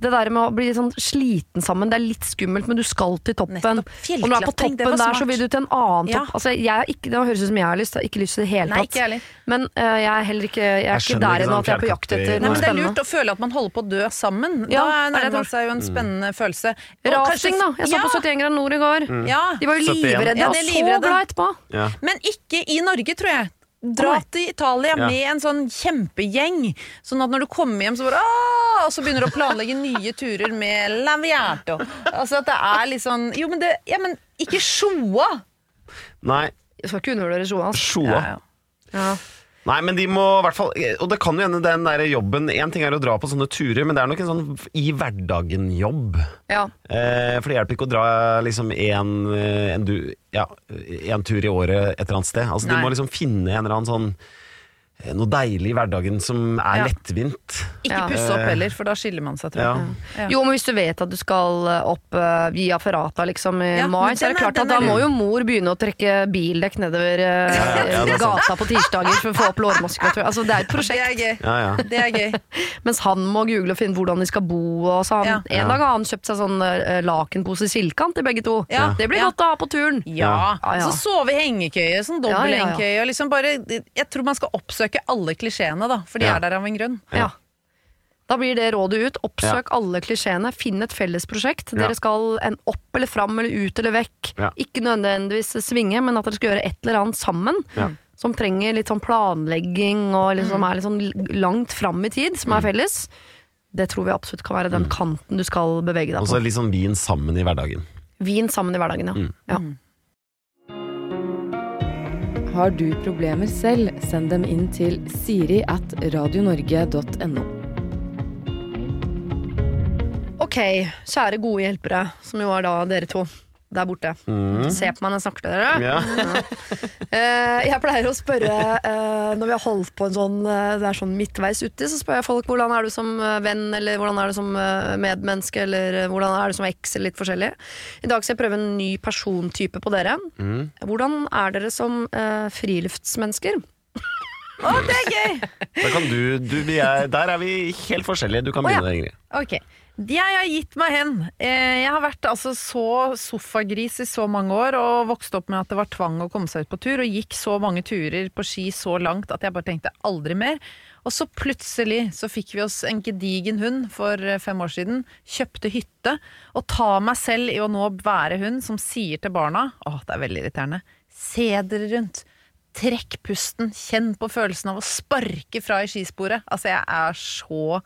det der med å bli sånn sliten sammen, det er litt skummelt, men du skal til toppen. Og når du er på toppen der, så vil du til en annen Ja. topp. Altså, jeg har ikke, det høres ut som jeg har lyst, jeg har ikke lyst til det i det hele Nei, tatt. Men eh, jeg er heller ikke, jeg er Jeg ikke der ennå sånn at jeg er på jakt etter noe men Det er lurt å føle at man holder på å dø sammen. Ja, da er nærmer man seg jo en spennende følelse. Og Rafting, da. Jeg så på 71 grader nord i går. Ja. De var jo livredde, Ja, og er så glad etterpå. Ja. Men ikke i Norge, tror jeg. Dra til Italia Ja. med en sånn kjempegjeng. Sånn at når du kommer hjem, så bare «Åh!» Og så begynner du å planlegge nye turer med Laviato. Altså at det er litt sånn Jo, men det Ja, men ikke sjoa! Nei, Jeg skal ikke undervurdere Joa. altså. sjoa. Ja, ja. Ja. Nei, men de må i hvert fall Og det kan jo hende den der jobben Én ting er å dra på sånne turer, men det er nok en sånn i hverdagen-jobb. Ja. Eh, for det hjelper ikke å dra liksom en, eh, en, ja, tur i året et eller annet sted. Altså, Nei. de må liksom finne en eller annen sånn eh, noe deilig i hverdagen som er Ja. lettvint. Ikke pusse opp heller, for da skiller man seg, tror jeg. Ja. Jo, men hvis du vet at du skal opp uh, via Ferrata liksom i Ja, mai, så er det klart er- at da må jo mor begynne å trekke bildekk nedover uh, gata på tirsdager for å få opp lårmuskulatur. Altså, det er et Det prosjekt. er gøy. Ja, ja. Det er gøy. Mens han må google og finne hvordan de skal bo. Han, Ja. En Ja. dag har han kjøpt seg sånn uh, lakenpose silkant til begge to. Ja. Det blir Ja. godt å ha på turen. Ja. Ja, ja. Så sove i hengekøye, sånn dobbel ja, ja. hengekøye. Liksom bare, jeg tror man skal oppsøke alle klisjeene, da, for de Ja. er der av en grunn. Ja. Da blir det rådet ut. Oppsøk alle klisjeene. Finn et felles prosjekt. Ja. Dere skal en opp eller fram eller ut eller vekk. Ja. Ikke nødvendigvis svinge, men at dere skal gjøre et eller annet sammen. Ja. Som trenger litt sånn planlegging og liksom er litt sånn langt fram i tid, som er felles. Det tror vi absolutt kan være den kanten du skal bevege deg Og på. så litt sånn vin sammen i hverdagen. Vin sammen i hverdagen, ja. Mm. Har du problemer selv, send dem inn til siri at radionorge.no. Ok, kjære gode hjelpere, som jo er da dere to. Der borte. Mm. Se på meg når jeg snakker til dere. Ja. uh, jeg pleier å spørre uh, når vi har holdt på en sånn uh, Det er sånn midtveis uti, så spør jeg folk hvordan er du som venn, eller hvordan er du som medmenneske, eller hvordan er du som eks, eller litt forskjellig. I dag skal jeg prøve en ny persontype på dere. Mm. Hvordan er dere som friluftsmennesker? Å, det er gøy! Da kan du, du vi er, Der er vi helt forskjellige. Du kan Å, ja. begynne, Ingrid. Ok, jeg har gitt meg hen. Eh, Jeg har vært altså så sofagris i så mange år og vokste opp med at det var tvang å komme seg ut på tur, og gikk så mange turer på ski så langt at jeg bare tenkte aldri mer. Og så plutselig så fikk vi oss en gedigen hund for eh, fem år siden, kjøpte hytte, og ta meg selv i å nå være hun som sier til barna Åh, det er veldig irriterende. Se dere rundt. Trekk pusten, kjenn på følelsen av å sparke fra i skisporet. Altså, jeg er så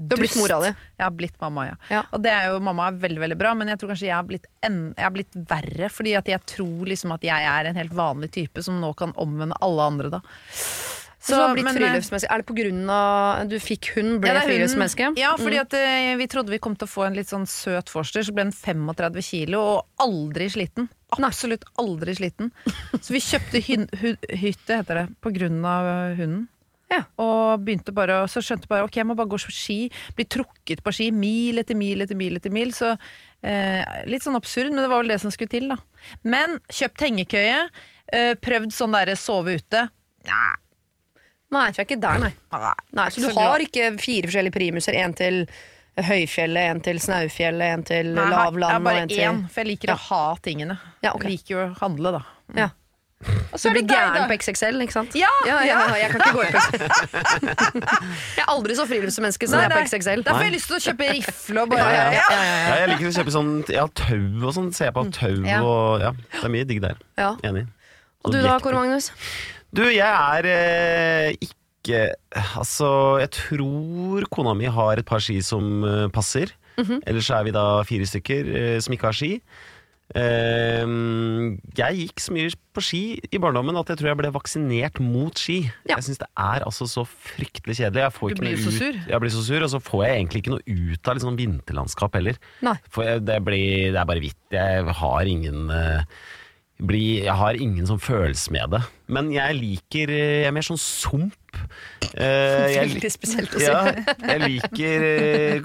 Du har blitt mora di. jeg har blitt mamma, ja. Ja. Og det er jo, mamma er veldig veldig bra, men jeg tror kanskje jeg har blitt, en, jeg har blitt verre. Fordi at jeg tror liksom at jeg er en helt vanlig type som nå kan omvende alle andre, da. Så, du blitt men, eh, friluftsmenneske. Er det på grunn av du fikk hund, ble ja, friluftsmenneske? Ja, fordi at eh, vi trodde vi kom til å få en litt sånn søt forster, så ble den 35 kilo og aldri sliten. Absolutt aldri sliten. Så vi kjøpte hytte, heter det, på grunn av eh, hunden. Ja. Og begynte bare, så skjønte bare ok, jeg må bare gå på ski. Bli trukket på ski mil etter mil etter mil etter mil. Så eh, Litt sånn absurd, men det var vel det som skulle til, da. Men kjøpt hengekøye. Eh, prøvd sånn derre sove ute. Nei. Nei, jeg tror ikke der, nei. nei så du har ikke fire forskjellige primuser? En til Høyfjellet, en til Snaufjellet, en til Nei, jeg har- bare til én, for jeg liker Ja. å ha tingene. Ja, okay. Jeg liker jo å handle, da. Ja. Og Så du blir gæren på XXL, ikke sant? Ja, ja, ja, ja. jeg kan ikke gå i på XXL. jeg er aldri så friluftsmenneske som jeg er på. XXL. Da får jeg lyst til å kjøpe rifle og bare Ja, ja, ja. Ja, jeg liker å kjøpe sånn ja, tau og sånn. Se på tau Ja. og Ja, det er mye digg der. Ja. Enig. Og du da, Kåre Magnus? Du, jeg er eh, ikke Altså, jeg tror kona mi har et par ski som eh, passer. Mhm. Ellers er vi da fire stykker eh, som ikke har ski. Eh, jeg gikk så mye på ski i barndommen at jeg tror jeg ble vaksinert mot ski. Ja. Jeg syns det er altså så fryktelig kjedelig. Jeg får Du ikke blir så sur. Jeg blir så sur, og så får jeg egentlig ikke noe ut av sånn vinterlandskap heller. Jeg, det, blir, det er bare hvitt. Jeg har ingen uh, bli, Jeg har ingen sånn følelse med det. Men jeg liker eh, Jeg er mer sånn sump. Eh, jeg, Veldig spesielt å si. ja, jeg liker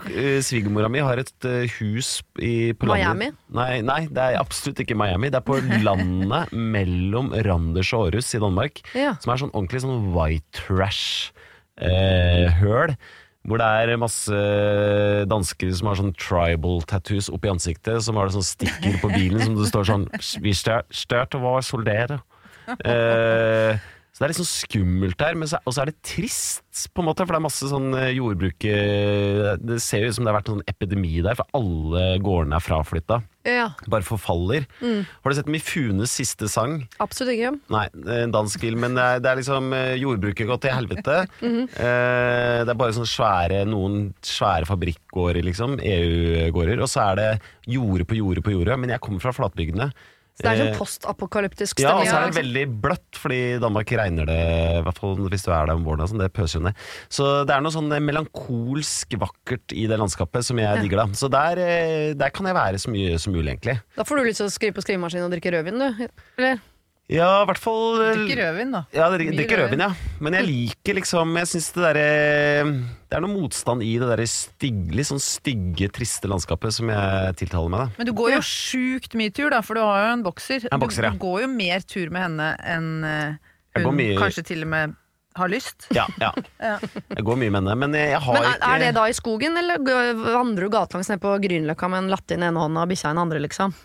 uh, Svigermora mi har et hus i, på Miami? landet. Nei, nei, det er absolutt ikke Miami. Det er på landet mellom Randers og Aarhus i Danmark. Ja. Som er sånn ordentlig sånn white trash-høl. hvor det er masse dansker som har sånn tribal tattoos oppi ansiktet. Som har det sånn stikker på bilen som det står sånn Vi stør til å være soldater. Eh, så det er sånn skummelt der, og så er det trist, på en måte, for det er masse sånn eh, jordbruk eh, Det ser jo ut som det har vært en sånn epidemi der, for alle gårdene er fraflytta. Ja, Bare forfaller. Har du sett Mifunes siste sang? absolutt ikke. Nei, en dansk film, men det er, det er liksom eh, jordbruket gått til helvete. eh, det er bare sånne svære, noen svære fabrikkgårder, liksom. EU-gårder. Og så er det jorde på jorde på jorde. Men jeg kommer fra flatbygdene. Så det er Eh, sånn postapokalyptisk ja, og stemning. så er det liksom. veldig bløtt, fordi i Danmark regner det, i hvert fall hvis du er der om våren. Sånn, det pøser jo ned. Så det er noe sånn melankolsk vakkert i det landskapet som jeg digger. da Så der, eh, der kan jeg være så mye som mulig, egentlig. Da får du lyst til å skrive på skrivemaskin og drikke rødvin, du. Eller? Ja, i hvert fall Drikker rødvin, da. Ja, drikker rødvin. ja. Men jeg liker liksom Jeg syns det derre Det er noe motstand i det derre stygge, sånn stygge, triste landskapet som jeg tiltaler meg, da. Men du går jo sjukt mye tur, da, for du har jo en bokser. En bokser, du, ja. du går jo mer tur med henne enn eh, Jeg går hun mye- kanskje til og med har lyst. Ja, ja. Ja. Jeg går mye med henne, men jeg har Men er, ikke er det da i skogen, eller vandrer du gatelangs ned på Grünerløkka med en latte i den ene hånda og bikkja i den andre, liksom?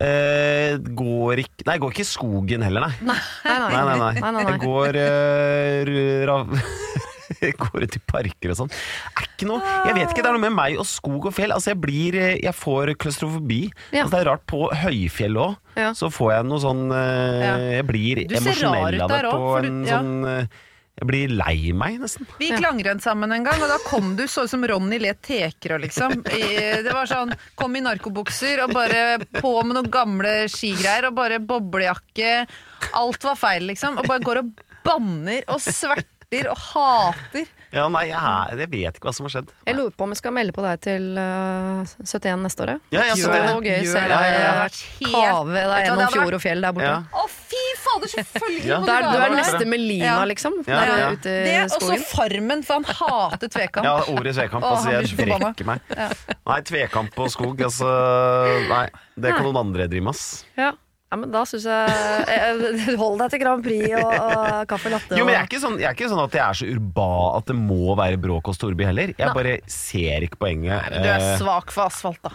Eh, går ikke Nei, jeg går ikke i skogen heller, nei. Nei, nei. Nei, nei, nei. Nei, nei, nei. Jeg går eh, rav... Jeg går ut i parker og sånn. Er ikke noe Jeg vet ikke, det er noe med meg og skog og fjell. Altså Jeg blir eh, Jeg får klaustrofobi. Ja. Altså det er rart, på høyfjell òg, Ja. så får jeg noe sånn eh. Jeg blir emosjonell ut av det på en ja. sånn eh, Jeg blir lei meg, nesten. Vi gikk langrenn sammen en gang, og da kom du så som Ronny Le Tekerå, liksom. Det var sånn, kom i narkobukser og bare på med noen gamle skigreier og bare boblejakke. Alt var feil, liksom. Og bare går og banner og sverter og hater. Ja, nei, jeg, er- jeg vet ikke hva som har skjedd. Jeg lurer på om jeg skal melde på deg til uh, 71 neste år. ja. Ja, Så det. gøy. Gjør Se det. deg Ja, ja, ja. kave deg gjennom fjord og fjell der borte. Ja. Å, fy fader, selvfølgelig Ja. må Der, du er neste Melina, Ja. liksom. Ja, Der ja. ute i Det er også. Farmen, for han hater tvekamp. Ja, ordet tvekamp. Altså, jeg brekker meg. Nei, tvekamp og skog, altså Nei, det kan noen andre drive med, ass. Ja. Ja, men da syns jeg eh, Hold deg til Grand Prix og, og caffè latte. Jo, men jeg er, ikke sånn, jeg er ikke sånn at jeg er så urba at det må være bråk og storby heller. Jeg Nei. bare ser ikke poenget. Du er Eh, svak for asfalt, da.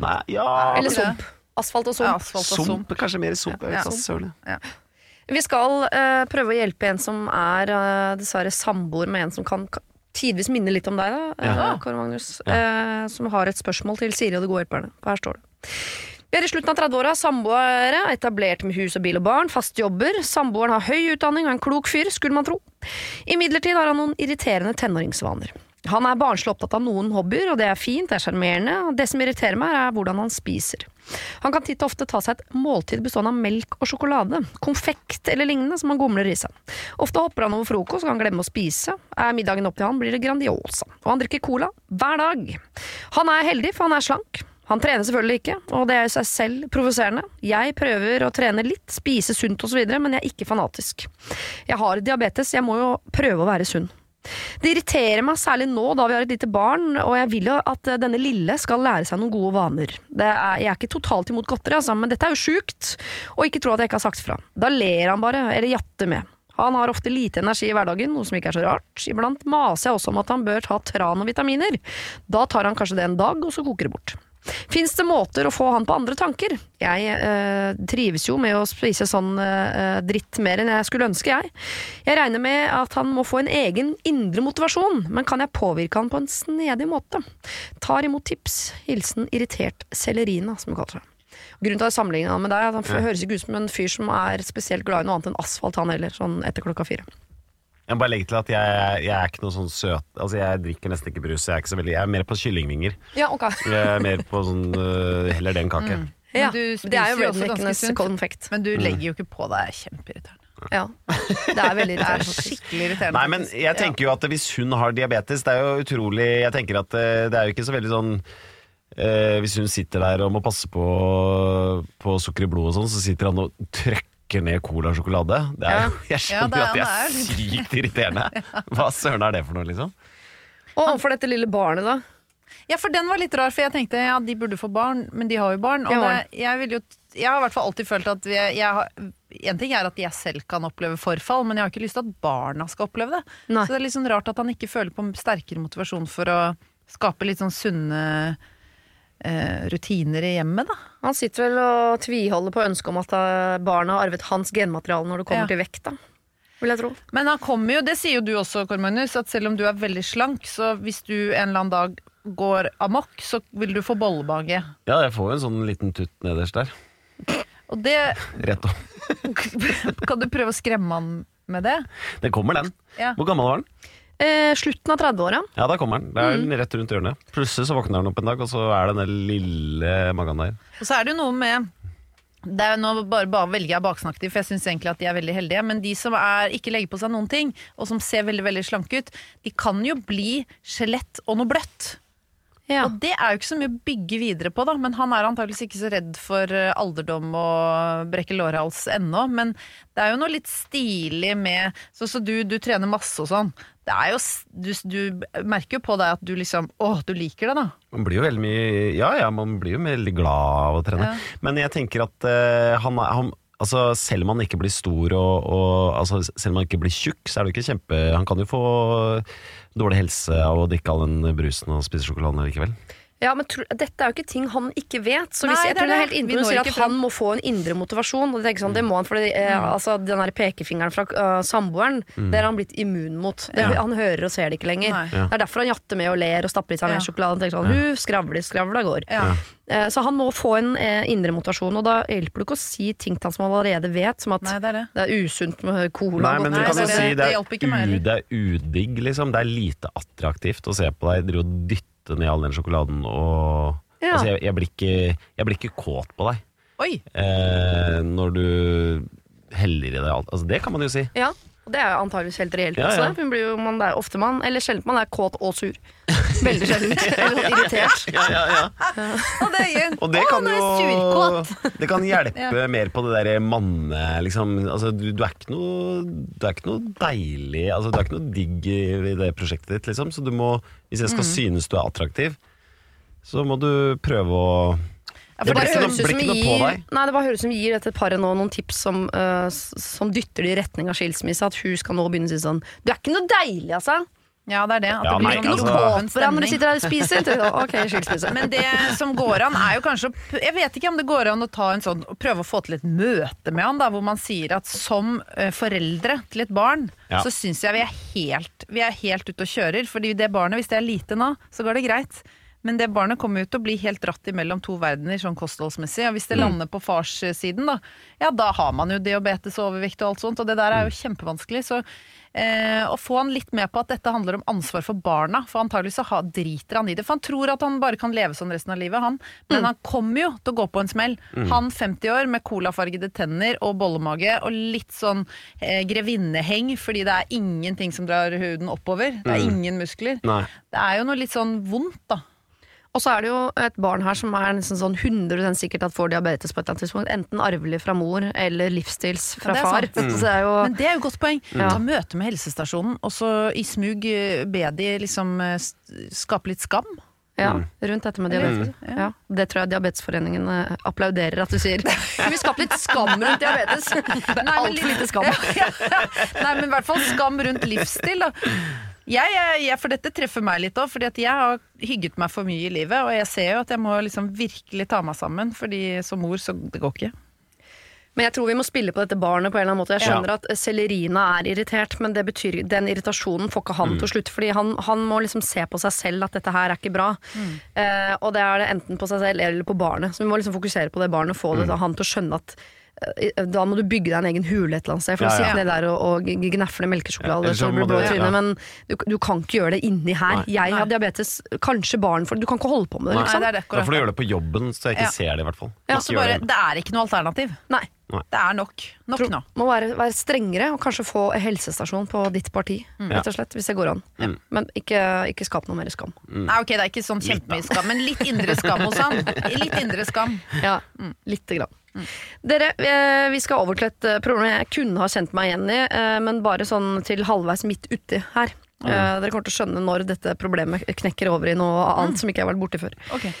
Nei, ja Eller sump. Asfalt og Ja, asfalt og sump. Sump, kanskje mer sump. Ja. vet Ja. søren, jeg. Vi skal uh, prøve å hjelpe en som er uh, dessverre samboer med en som kan tidvis minne litt om deg, da, ja. uh, Kåre Magnus. Eh, som har et spørsmål til Siri og de gode hjelperne. Her står det. Vi er i slutten av 30-åra, samboere, etablert med hus og bil og barn, faste jobber. Samboeren har høy utdanning og en klok fyr, skulle man tro. Imidlertid har han noen irriterende tenåringsvaner. Han er barnslig opptatt av noen hobbyer, og det er fint, det er sjarmerende. og Det som irriterer meg, er hvordan han spiser. Han kan titt og ofte ta seg et måltid bestående av melk og sjokolade, konfekt eller lignende som han gomler i seg. Ofte hopper han over frokost, kan glemme å spise. Er middagen opp til han, blir det Grandiosa. Og han drikker cola hver dag. Han er heldig, for han er slank. Han trener selvfølgelig ikke, og det er i seg selv provoserende. Jeg prøver å trene litt, spise sunt osv., men jeg er ikke fanatisk. Jeg har diabetes, jeg må jo prøve å være sunn. Det irriterer meg særlig nå da vi har et lite barn, og jeg vil jo at denne lille skal lære seg noen gode vaner. Er, jeg er ikke totalt imot godteri, altså, men dette er jo sjukt, og ikke tro at jeg ikke har sagt fra. Da ler han bare, eller jatter med. Han har ofte lite energi i hverdagen, noe som ikke er så rart. Iblant maser jeg også om at han bør ta tran og vitaminer. Da tar han kanskje det en dag, og så koker det bort. Fins det måter å få han på andre tanker? Jeg øh, trives jo med å spise sånn øh, dritt mer enn jeg skulle ønske, jeg. Jeg regner med at han må få en egen indre motivasjon, men kan jeg påvirke han på en snedig måte? Tar imot tips. Hilsen irritert sellerina, som hun kaller seg. Grunnen til at jeg sammenligner han med deg, at han høres ikke ut som en fyr som er spesielt glad i noe annet enn asfalt, han heller, sånn etter klokka fire. Jeg må bare legge til at jeg, jeg er ikke noe sånn søt Altså Jeg drikker nesten ikke brus. Jeg er, ikke så veldig, jeg er mer på kyllingvinger. Ja, ok. Jeg er mer på sånn uh, Heller det enn kake. Ja, du det er jo redneckenes sunt. konfekt. Men du legger jo ikke på deg kjempeirriterende. Ja. Det er veldig Det er skikkelig irriterende. Nei, men jeg tenker jo at hvis hun har diabetes Det er jo utrolig Jeg tenker at eh, det er jo ikke så veldig sånn eh, Hvis hun sitter der og må passe på, på sukker i blodet og sånn, så sitter han og trøkker ned cola og sjokolade. Det er, ja. jeg Ja, skjønner det jo er- at det det er sykt irriterende. Hva søren er det for noe, liksom? Og overfor dette lille barnet, da. Ja, for den var litt rar, for jeg tenkte ja, de burde få barn, men de har jo barn. Og ja, har det, jeg, vil jo, jeg har i hvert fall alltid følt at jeg, jeg har, En ting er at jeg selv kan oppleve forfall, men jeg har ikke lyst til at barna skal oppleve det. Nei. Så det er litt sånn rart at han ikke føler på sterkere motivasjon for å skape litt sånn sunne rutiner i hjemmet, da. Han sitter vel og tviholder på ønsket om at barna har arvet hans genmateriale når det kommer Ja. til vekt, da. Vil jeg tro. Men han kommer jo, det sier jo du også, Kåre Magnus, at selv om du er veldig slank, så hvis du en eller annen dag går amok, så vil du få bollebage. Ja, jeg får jo en sånn liten tutt nederst der. Og det Rett opp. Kan du prøve å skremme han med det? Det kommer, den. Ja. Hvor gammel var den? Eh, slutten av 30-åra. Ja, da kommer den. Det er den rett rundt hjørnet. Plutselig så våkner den opp en dag, og så er det den lille magen der. Og så er det jo noe med det er, jo nå bare, bare velger jeg baksnakk for jeg syns egentlig at de er veldig heldige. Men de som er, ikke legger på seg noen ting, og som ser veldig veldig slanke ut, de kan jo bli skjelett og noe bløtt. Ja. Og det er jo ikke så mye å bygge videre på, da. Men han er antakeligvis ikke så redd for eh, alderdom og brekke lårhals ennå. Men det er jo noe litt stilig med Så, så du, du trener masse og sånn. Det er jo du, du merker jo på deg at du liksom Å, du liker det, da. Man blir jo veldig mye Ja, ja, man blir jo veldig glad av å trene. Ja. Men jeg tenker at uh, han, han Altså, selv om han ikke blir stor og, og altså, Selv om han ikke blir tjukk, så er det jo ikke kjempe Han kan jo få dårlig helse av å drikke all den brusen og spise sjokoladen likevel. Ja, men tro, Dette er jo ikke ting han ikke vet. Så hvis Nei, jeg er tror det er det. helt Vi innpå når sier ikke at han må få en indre motivasjon. Og det, er sånn, det må han, for eh, Mm. altså, Den der pekefingeren fra uh, samboeren, det er han blitt immun mot. Det, Ja. Han hører og ser det ikke lenger. Ja. Det er derfor han jatter med og ler og stapper i seg Ja. med sjokolade. Tenker sånn, ja. skravler, skravler, går. Ja. Eh, så han må få en eh, indre motivasjon, og da hjelper det ikke å si ting til han som han allerede vet, som at Nei, det er det. det er usunt med cola. Nei, men du kan jo si det det er, u, det er udigg, liksom. Det er lite attraktivt å se på deg drive og dytte ned all den sjokoladen og Ja. Altså, jeg, jeg, blir ikke, jeg blir ikke kåt på deg eh, når du heller i deg alt. Altså, det kan man jo si. Ja, og Det er antageligvis helt reelt Ja, også. ja. Hun blir jo, man, er ofte man, eller sjelden man er kåt og sur. Veldig sjeldent. Eller irritert. Ja, ja, ja. Og det er gøy. Og det kan jo. Det kan hjelpe mer på det derre manne... Liksom, altså, du, du, er ikke noe, du er ikke noe deilig altså, Du er ikke noe digg i, i det prosjektet ditt, liksom. Så du må, hvis jeg skal Mm. synes du er attraktiv, så må du prøve å Ja, Det for det ikke høres ut som gir, nei, det bare høres ut som gir dette paret nå noen tips som, uh, som dytter det i retning av skilsmisse. At hun skal nå begynne å si sånn Du er ikke noe deilig, altså! Ja, det er det. At Ja, det nei, blir Ikke sånn noe altså- kåt åpen deg når du sitter her og spiser. Ok, skilsmisse. Men det som går an, er jo kanskje å Jeg vet ikke om det går an å ta en sånn prøve å få til et møte med han, da, hvor man sier at som eh, foreldre til et barn, Ja. så syns jeg vi er helt Vi er helt ute og kjører. Fordi det barnet, hvis det er lite nå, så går det greit. Men det barnet kommer jo til å bli helt dratt imellom to verdener sånn kostholdsmessig. Og hvis det lander på farssiden, da, ja da har man jo diabetes og overvekt og alt sånt. Og det der er jo kjempevanskelig. Så eh, å få han litt med på at dette handler om ansvar for barna. For antagelig så ha, driter han i det. For han tror at han bare kan leve sånn resten av livet, han. Men han kommer jo til å gå på en smell. Han 50 år med colafargede tenner og bollemage og litt sånn eh, grevinneheng fordi det er ingenting som drar huden oppover. Det er ingen muskler. Nei. Det er jo noe litt sånn vondt, da. Og så er det jo et barn her som er nesten sånn 100 sikkert at får diabetes på et eller annet tidspunkt. Enten arvelig fra mor eller livsstils fra Ja, far. Mm. Så det er jo Men det er jo et godt poeng. Ja. Ta møte med helsestasjonen, og så i smug eh, be de liksom eh, skape litt skam. ja, rundt dette med diabetes. Mm. Ja. Det tror jeg Diabetesforeningen eh, applauderer at du sier. Skal vi skape litt skam rundt diabetes? Altfor lite skam. Nei, men i hvert fall skam rundt livsstil, da. Jeg, jeg, for dette treffer meg litt òg, fordi jeg har hygget meg for mye i livet. Og jeg ser jo at jeg må liksom virkelig ta meg sammen, fordi som mor så det går ikke. Men jeg tror vi må spille på dette barnet på en eller annen måte. Jeg skjønner at Celerina er irritert, men det betyr, den irritasjonen får ikke han til slutt. Fordi han, han må liksom se på seg selv at dette her er ikke bra. Eh, og det er det enten på seg selv eller på barnet. Så vi må liksom fokusere på det barnet, og få det, han til å skjønne at da må du bygge deg en egen hule et eller annet sted. For Ja, å ja. sitte ned der og, og gnefle melkesjokolade Ja, så så blir du trynet. ja. Men du, du kan ikke gjøre det inni her. Nei. Jeg har diabetes, kanskje barn får det. Du kan ikke holde på med det, Nei. liksom. Nei, det er det Da får du gjøre det på jobben, så jeg ikke Ja. ser det, i hvert fall. Ja, så bare, det. det er ikke noe alternativ. Nei. Det er nok. Nok Tror- nå. Må være, være strengere og kanskje få en helsestasjon på ditt parti, Mm. rett og slett, hvis det går an. Men ikke, ikke skap noe mer skam. Nei, ok, det er ikke sånn kjempemye skam, men litt indre skam hos han. Litt indre skam. Ja, lite grann. Dere, eh, vi skal over til et eh, problem jeg kunne ha kjent meg igjen i, eh, men bare sånn til halvveis midt uti her. Mm. Dere kommer til å skjønne når dette problemet knekker over i noe annet som ikke har vært borti før. Okay.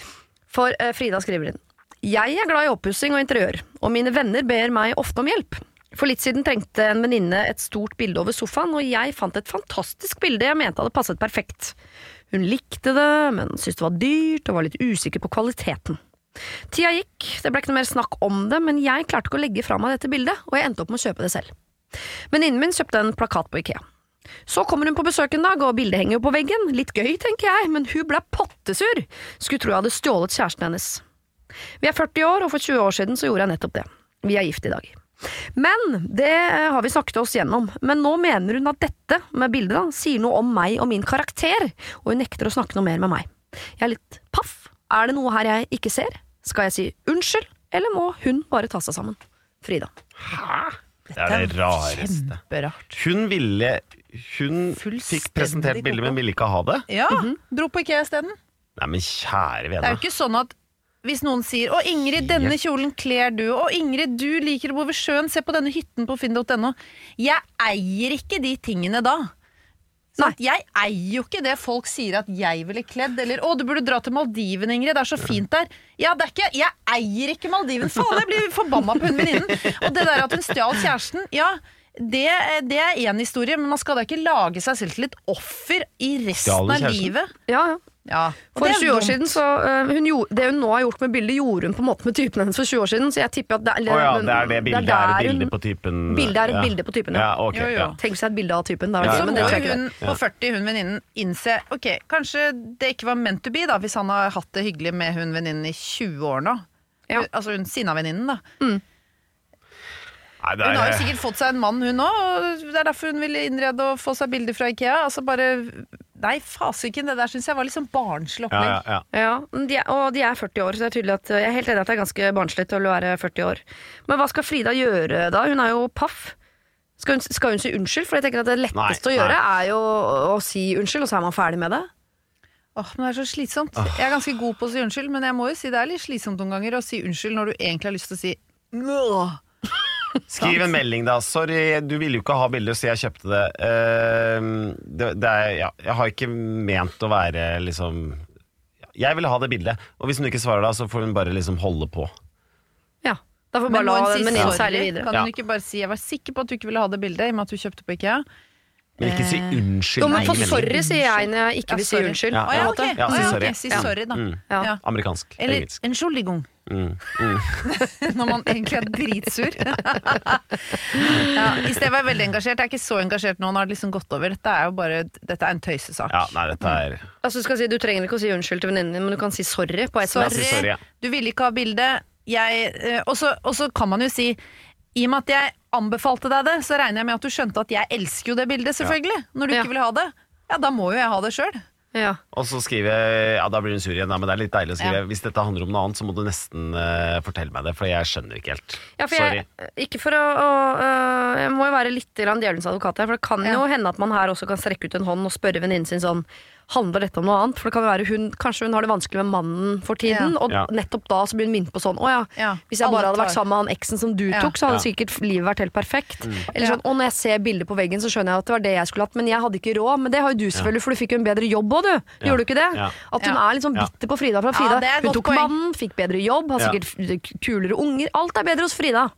For Frida skriver inn. Jeg er glad i oppussing og interiør, og mine venner ber meg ofte om hjelp. For litt siden trengte en venninne et stort bilde over sofaen, og jeg fant et fantastisk bilde jeg mente hadde passet perfekt. Hun likte det, men syntes det var dyrt og var litt usikker på kvaliteten. Tida gikk, det ble ikke noe mer snakk om det, men jeg klarte ikke å legge fra meg dette bildet, og jeg endte opp med å kjøpe det selv. Venninnen min kjøpte en plakat på Ikea. Så kommer hun på besøk en dag, og bildet henger jo på veggen. Litt gøy, tenker jeg, men hun ble pottesur. Skulle tro jeg hadde stjålet kjæresten hennes. Vi er 40 år, og for 20 år siden så gjorde jeg nettopp det. Vi er gift i dag. Men det eh, har vi snakket oss gjennom. Men nå mener hun at dette med bildet da, sier noe om meg og min karakter, og hun nekter å snakke noe mer med meg. Jeg er litt paff. Er det noe her jeg ikke ser? Skal jeg si unnskyld, eller må hun bare ta seg sammen? Frida. Hæ? Det er det rareste. Kjemperart. Hun ville Hun fikk presentert bildet, men ville ikke ha det? Ja, dro på Ikea isteden. Nei, men kjære Det er jo ikke sånn at hvis noen sier 'Å, Ingrid, denne kjolen kler du', 'Å, Ingrid, du liker å bo ved sjøen, se på denne hytten på finn.no'. Jeg eier ikke de tingene da. Sant? Jeg eier jo ikke det folk sier at jeg ville kledd, eller 'Å, du burde dra til Maldiven, Ingrid, det er så fint der'. Ja, det er ikke Jeg eier ikke Maldiven. Faen, jeg blir forbanna på hun venninnen. Og det der at hun stjal kjæresten, ja. Det, det er én historie, men man skal da ikke lage seg selv til et offer i resten av livet. Ja, ja. Ja, For er 20 år siden så, uh, hun gjorde, Det hun nå har gjort med bildet, gjorde hun på en måte med typen hennes for 20 år siden. Så jeg tipper at det, Å ja, det er det bildet er, der et bilde på typen Bildet er et ja. bilde på typen, ja. ja. okay, Jo, jo. ja. Tenk seg et bilde av typen. Da, Ja, Så må det hun på 40, hun venninnen, innse Ok, kanskje det ikke var meant to be, da, hvis han har hatt det hyggelig med hun venninnen i 20 år nå. Ja. Altså hun sinna-venninnen, da. Nei, det Hun har jo er, sikkert fått seg en mann, hun òg. Det er derfor hun ville innrede og få seg bilder fra Ikea. Altså bare Nei, fasiken, det der syns jeg var litt sånn barnslig ja, opplegg. ja, ja. Ja, de er, og de er 40 år, så det er tydelig at jeg er helt enig at det er ganske barnslig til å være 40 år. Men hva skal Frida gjøre da? Hun er jo paff. Skal hun, skal hun si unnskyld? For jeg tenker at det letteste Nei, å gjøre nei. er jo å si unnskyld, og så er man ferdig med det. Åh, men det er så slitsomt. Jeg er ganske god på å si unnskyld, men jeg må jo si det er litt slitsomt noen ganger å si unnskyld når du egentlig har lyst til å si Åh. Skriv en melding, da. Sorry, du ville jo ikke ha bildet, så jeg kjøpte det. Uh, det, det er, ja, jeg har ikke ment å være liksom Jeg ville ha det bildet. Og hvis hun ikke svarer da, så får hun bare liksom holde på. Ja. Da får Men bare la den venninnen seile videre. Kan Ja. hun ikke bare si 'jeg var sikker på at du ikke ville ha det bildet', i og med at du kjøpte på IKEA? Men ikke si Eh, unnskyld. Jo, men for sorry sier jeg når jeg ikke vil si unnskyld. Ja, ja, okay. Ja, si sorry. ja, sorry. Si sorry, da. Mm. Amerikansk. Eller Engelsk. entschuldigung, Mm. Mm. når man egentlig er dritsur. ja, I stedet var jeg veldig engasjert. Jeg er ikke så engasjert nå. Nå har det liksom gått over. Dette er jo bare Dette er en tøysesak. Ja, nei, dette er Altså, du, skal si, du trenger ikke å si unnskyld til venninnen din, men du kan si sorry på Ja, si sorry, ja. Du ville ikke ha bilde. Jeg, eh, og så kan man jo si i og med at jeg anbefalte deg det, så regner jeg med at du skjønte at jeg elsker jo det bildet, selvfølgelig. Når du Ja. ikke vil ha det. Ja, da må jo jeg ha det sjøl. Ja. Og så skriver jeg Ja, da blir hun sur igjen, men det er litt deilig å skrive. Ja. Hvis dette handler om noe annet, så må du nesten uh, fortelle meg det, for jeg skjønner ikke helt. Ja, for Sorry. jeg, ikke for å, å uh, Jeg må jo være litt djevelens advokat her, for det kan Ja. jo hende at man her også kan strekke ut en hånd og spørre venninnen sin sånn Handler dette om noe annet? For det kan jo være hun, Kanskje hun har det vanskelig med mannen for tiden, Ja. og Ja. nettopp da så blir hun minnet på sånn Å ja, Ja. hvis jeg Alle bare hadde vært tar- sammen med han eksen som du Ja. tok, så hadde Ja. sikkert livet vært helt perfekt. Eller Ja. sånn og når jeg ser bildet på veggen, så skjønner jeg at det var det jeg skulle hatt, men jeg hadde ikke råd. Men det har jo du selvfølgelig, for du fikk jo en bedre jobb òg, du. Gjorde du ikke det? Ja. At hun Ja. er litt sånn Ja. bitter på Frida fra Ja, Frida. det er et hun godt tok poeng. mannen, fikk bedre jobb, har Ja. sikkert f- kulere unger. Alt er bedre hos Frida.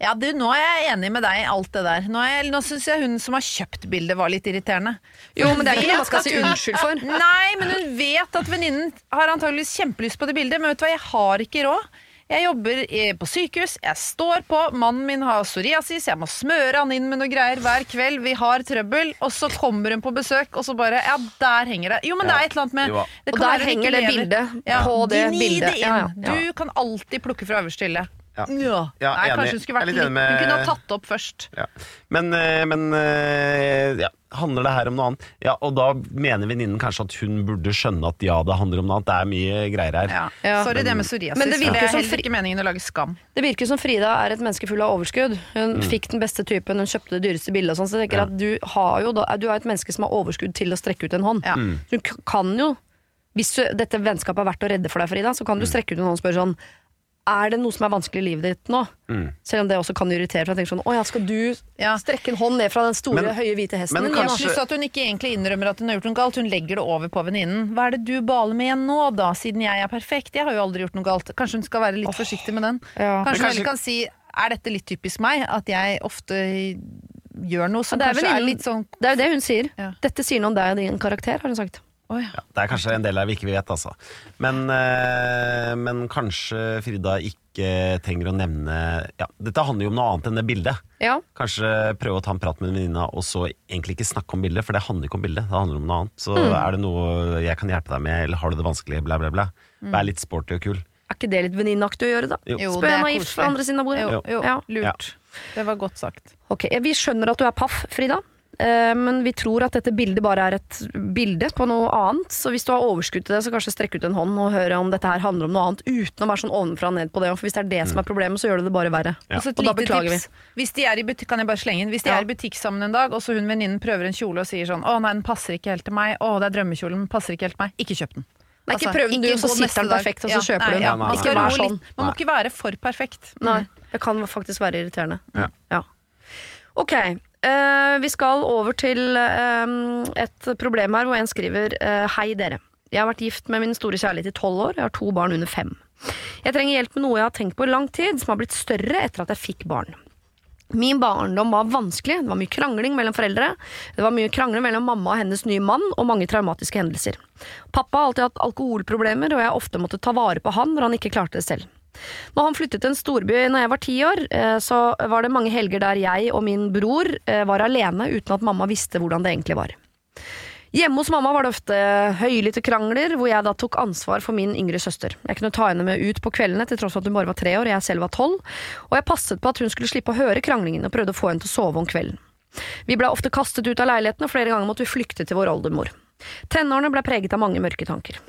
Ja, du, nå er jeg enig med deg i alt det der. Nå, er jeg- nå syns jeg hun som har kjøpt bildet, var litt irriterende. Jo, men det er ikke noe man skal si unnskyld for. Nei, men hun vet at venninnen har antageligvis kjempelyst på det bildet, men vet du hva, jeg har ikke råd. Jeg jobber på sykehus, jeg står på, mannen min har psoriasis, jeg må smøre han inn med noe greier hver kveld, vi har trøbbel, og så kommer hun på besøk, og så bare Ja, der henger det. Jo, men det er et eller annet med det Og der henger det bildet Ja, på det gni det inn. Ja, ja, ja. Du kan alltid plukke fra øverste hylle. Ja. Ja. Ja, Nei, enig. kanskje hun skulle er vært litt litt, med- Hun kunne ha tatt det opp først. Ja. Men, eh, men eh, ja, handler det her om noe annet? Ja, og da mener venninnen kanskje at hun burde skjønne at ja, det handler om noe annet. Det er mye greier her. Ja. Ja. Sorry det med psoriasis. Men det det, virker er som heller fri- ikke meningen å lage skam. Det virker som Frida er et menneske full av overskudd. Hun Mm. fikk den beste typen, hun kjøpte det dyreste bildet. Og sånn, så jeg tenker Ja. at du, har jo da, du er et menneske som har overskudd til å strekke ut en hånd. Ja. Mm. Hun kan jo, hvis dette vennskapet er verdt å redde for deg, Frida, så kan Mm. du strekke ut en hånd og spørre sånn Er det noe som er vanskelig i livet ditt nå? Mm. Selv om det også kan irritere. For jeg tenker sånn, å ja, Skal du Ja. strekke en hånd ned fra den store, Men- høye, hvite hesten? men kanskje- Jeg synes at hun ikke egentlig innrømmer at hun har gjort noe galt. Hun legger det over på venninnen. Hva er det du baler med igjen nå, da, siden jeg er perfekt? Jeg har jo aldri gjort noe galt. Kanskje hun skal være litt forsiktig med den. Ja. Kanskje hun kanskje- kan si er dette litt typisk meg, at jeg ofte gjør noe som Ja, er kanskje er litt sånn Det er jo det hun sier. Ja. Dette sier noe om deg og din karakter, har hun sagt. Oi. Ja, det er kanskje en del her vi ikke vet, altså. Men, eh, men kanskje Frida ikke trenger å nevne ja, Dette handler jo om noe annet enn det bildet. Ja, Kanskje prøve å ta en prat med en venninne, og så egentlig ikke snakke om bildet, for det handler ikke om bildet. Det handler om noe annet. Så Mm. er det noe jeg kan hjelpe deg med, eller har du det vanskelig, bla, bla, bla. Mm. Vær litt sporty og kul. Er ikke det litt venninneaktig å gjøre, da? Jo. Spør det en er naif fra andre siden av bordet. Jo, jo, Ja. lurt. Det var godt sagt. Ok, Vi skjønner at du er paff, Frida. Eh, Men vi tror at dette bildet bare er et bilde på noe annet. Så hvis du har overskudd til det, så kanskje strekk ut en hånd og høre om dette her handler om noe annet. Uten å være sånn ovenfra og ned på det. For hvis det er det som er problemet, så gjør det det bare verre. Ja. Og Og da beklager tips. Hvis de er i butikk, kan jeg bare slenge inn Hvis de Ja. er i butikk sammen en dag, og så hun venninnen prøver en kjole og sier sånn 'Å nei, den passer ikke helt til meg', 'Å, det er drømmekjolen, den passer ikke helt til meg', ikke kjøp den. Nei, ikke Altså, prøv den du, så gå sitter den perfekt, og så Ja, kjøper du den. Ikke vær sånn. man må ikke være for perfekt. Nei, det kan faktisk være irriterende. Ja. Ja. Ok, vi skal over til eh, et problem her hvor en skriver eh, Hei dere. Jeg har vært gift med min store kjærlighet i tolv år. Jeg har to barn under fem. Jeg trenger hjelp med noe jeg har tenkt på i lang tid, som har blitt større etter at jeg fikk barn. Min barndom var vanskelig. Det var mye krangling mellom foreldre. Det var mye krangling mellom mamma og hennes nye mann, og mange traumatiske hendelser. Pappa har alltid hatt alkoholproblemer, og jeg har ofte måttet ta vare på han når han ikke klarte det selv. Når han flyttet til en storby når jeg var ti år, eh, så var det mange helger der jeg og min bror eh, var alene uten at mamma visste hvordan det egentlig var. Hjemme hos mamma var det ofte høylytte krangler, hvor jeg da tok ansvar for min yngre søster. Jeg kunne ta henne med ut på kveldene til tross for at hun bare var tre år og jeg selv var tolv, og jeg passet på at hun skulle slippe å høre kranglingen og prøvde å få henne til å sove om kvelden. Vi ble ofte kastet ut av leiligheten, og flere ganger måtte vi flykte til vår oldemor. Tenårene ble preget av mange mørke tanker.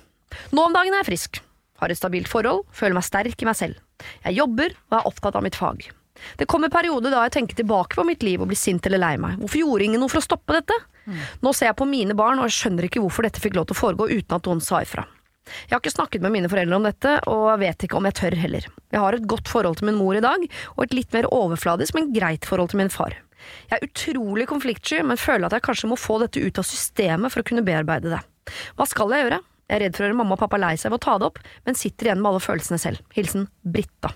Nå om dagen er jeg frisk, har et stabilt forhold, føler meg sterk i meg selv. Jeg jobber og er opptatt av mitt fag. Det kommer perioder da jeg tenker tilbake på mitt liv og blir sint eller lei meg. Hvorfor gjorde ingen noe for å stoppe dette? Nå ser jeg på mine barn, og jeg skjønner ikke hvorfor dette fikk lov til å foregå uten at noen sa ifra. Jeg har ikke snakket med mine foreldre om dette, og jeg vet ikke om jeg tør heller. Jeg har et godt forhold til min mor i dag, og et litt mer overfladisk, men greit forhold til min far. Jeg er utrolig konfliktsky, men føler at jeg kanskje må få dette ut av systemet for å kunne bearbeide det. Hva skal jeg gjøre? Jeg er redd for å gjøre mamma og pappa lei seg ved å ta det opp, men sitter igjen med alle følelsene selv. Hilsen Britta.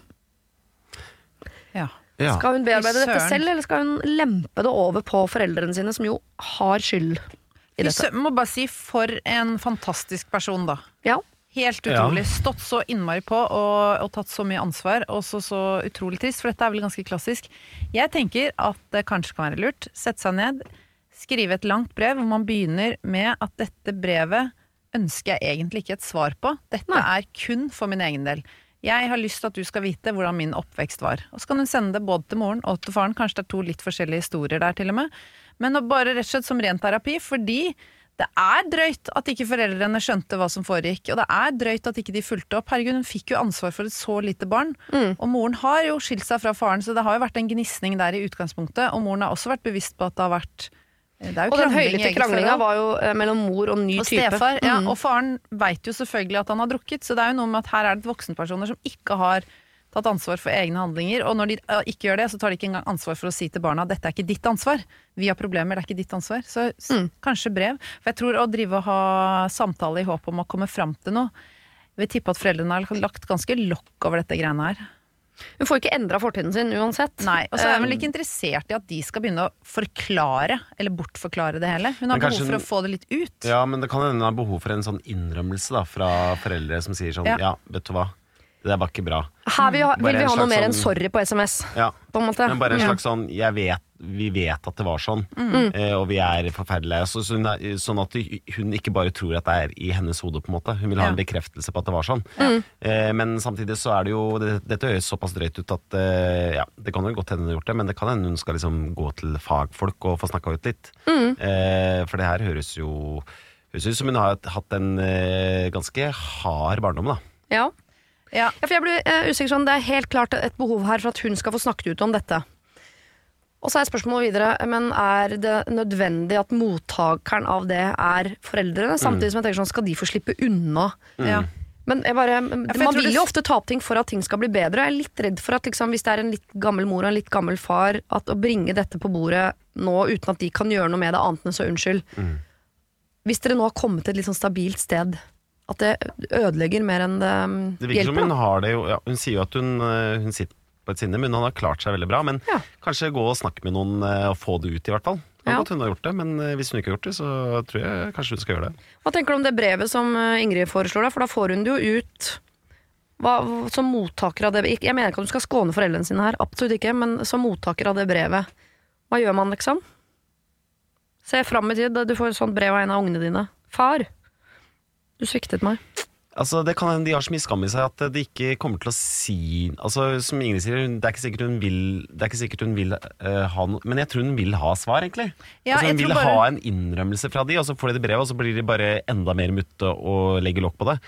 Ja. Ja. Skal hun bearbeide dette selv, eller skal hun lempe det over på foreldrene sine, som jo har skyld i dette? Vi Må bare si for en fantastisk person, da. Ja. Helt Ja. utrolig. Stått så innmari på og, og tatt så mye ansvar. Og så så utrolig trist, for dette er vel ganske klassisk. Jeg tenker at det kanskje kan være lurt. Sette seg ned, skrive et langt brev hvor man begynner med at dette brevet ønsker jeg egentlig ikke et svar på. Dette Nei. er kun for min egen del. Jeg har lyst til at du skal vite hvordan min oppvekst var. Og så kan hun sende det både til moren og til faren. Kanskje det er to litt forskjellige historier der, til og med. Men bare rett og slett som ren terapi, fordi det er drøyt at ikke foreldrene skjønte hva som foregikk, og det er drøyt at ikke de fulgte opp. Herregud, hun fikk jo ansvar for et så lite barn. Mm. Og moren har jo skilt seg fra faren, så det har jo vært en gnisning der i utgangspunktet. Og moren har også vært bevisst på at det har vært Og den høylytte kranglinga var jo eh, mellom mor og ny Og type. stefar, ja, Mm. og faren veit jo selvfølgelig at han har drukket, så det er jo noe med at her er det voksenpersoner som ikke har tatt ansvar for egne handlinger, og når de eh, ikke gjør det, så tar de ikke engang ansvar for å si til barna dette er ikke ditt ansvar. Vi har problemer, det er ikke ditt ansvar. Så Mm. kanskje brev. For jeg tror å drive og ha samtale i håp om å komme fram til noe Jeg vil tippe at foreldrene har lagt ganske lokk over dette greiene her. Hun får ikke endra fortiden sin uansett. Nei, Og så er hun vel Um, ikke interessert i at de skal begynne å forklare, eller bortforklare det hele. Hun har kanskje behov for hun- å få det litt ut. Ja, men det kan hende hun har behov for en sånn innrømmelse da, fra foreldre som sier sånn Ja. Ja, vet du hva, det der var ikke bra. Her vil, vi ha- vil vi ha noe mer enn sånn- sorry på SMS, Ja, på en måte. men bare en slags sånn Jeg vet, vi vet at det var sånn, Mm. eh, og vi er forferdelige. Så, så hun er, sånn at hun ikke bare tror at det er i hennes hode, på en måte. Hun vil ha en bekreftelse på at det var sånn. Mm. Eh, men samtidig så er det jo det, Dette høres såpass drøyt ut at eh, ja, det kan jo godt hende hun har gjort det, men det kan hende hun skal liksom gå til fagfolk og få snakka ut litt. Mm. Eh, for det her høres jo Høres ut som hun har hatt en eh, ganske hard barndom, da. Ja. Ja. Ja, for jeg blir eh, usikker sånn, Det er helt klart et behov her for at hun skal få snakket ut om dette. Og så er spørsmålet videre, men er det nødvendig at mottakeren av det er foreldrene? Samtidig som jeg tenker sånn, skal de få slippe unna? Ja. Men jeg bare, Man vil det- jo ofte ta opp ting for at ting skal bli bedre. Jeg er litt redd for at liksom, hvis det er en litt gammel mor og en litt gammel far, at å bringe dette på bordet nå uten at de kan gjøre noe med det annet enn så unnskyld Hvis dere nå har kommet til et litt sånn stabilt sted, at det ødelegger mer enn det, hjelper? Det virker som hun har det jo ja, Hun sier jo at hun, eh, hun sitter på et sinne, men hun har klart seg veldig bra. Men Ja. kanskje gå og snakke med noen eh, og få det ut, i hvert fall. Kan Ja. godt hun har gjort det, men eh, hvis hun ikke har gjort det, så tror jeg kanskje hun skal gjøre det. Hva tenker du om det brevet som eh, Ingrid foreslår, da? For da får hun det jo ut hva, som mottaker av det Jeg mener ikke at du skal skåne foreldrene sine her, absolutt ikke, men som mottaker av det brevet, hva gjør man, liksom? Se fram i tid, du får et sånt brev av en av ungene dine. Far, du sviktet meg. Altså, det kan hende de har så mye skam i seg at de ikke kommer til å si Altså, Som Ingrid sier, det er ikke sikkert hun vil, det er ikke sikkert hun vil uh, ha noe Men jeg tror hun vil ha svar, egentlig. Ja, altså, hun vil bare- ha en innrømmelse fra de, og så får de det brevet, og så blir de bare enda mer mutte og legger lokk på det.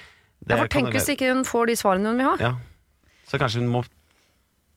det Ja, for tenk hvis ikke hun får de svarene hun vil ha. Ja. Så kanskje hun må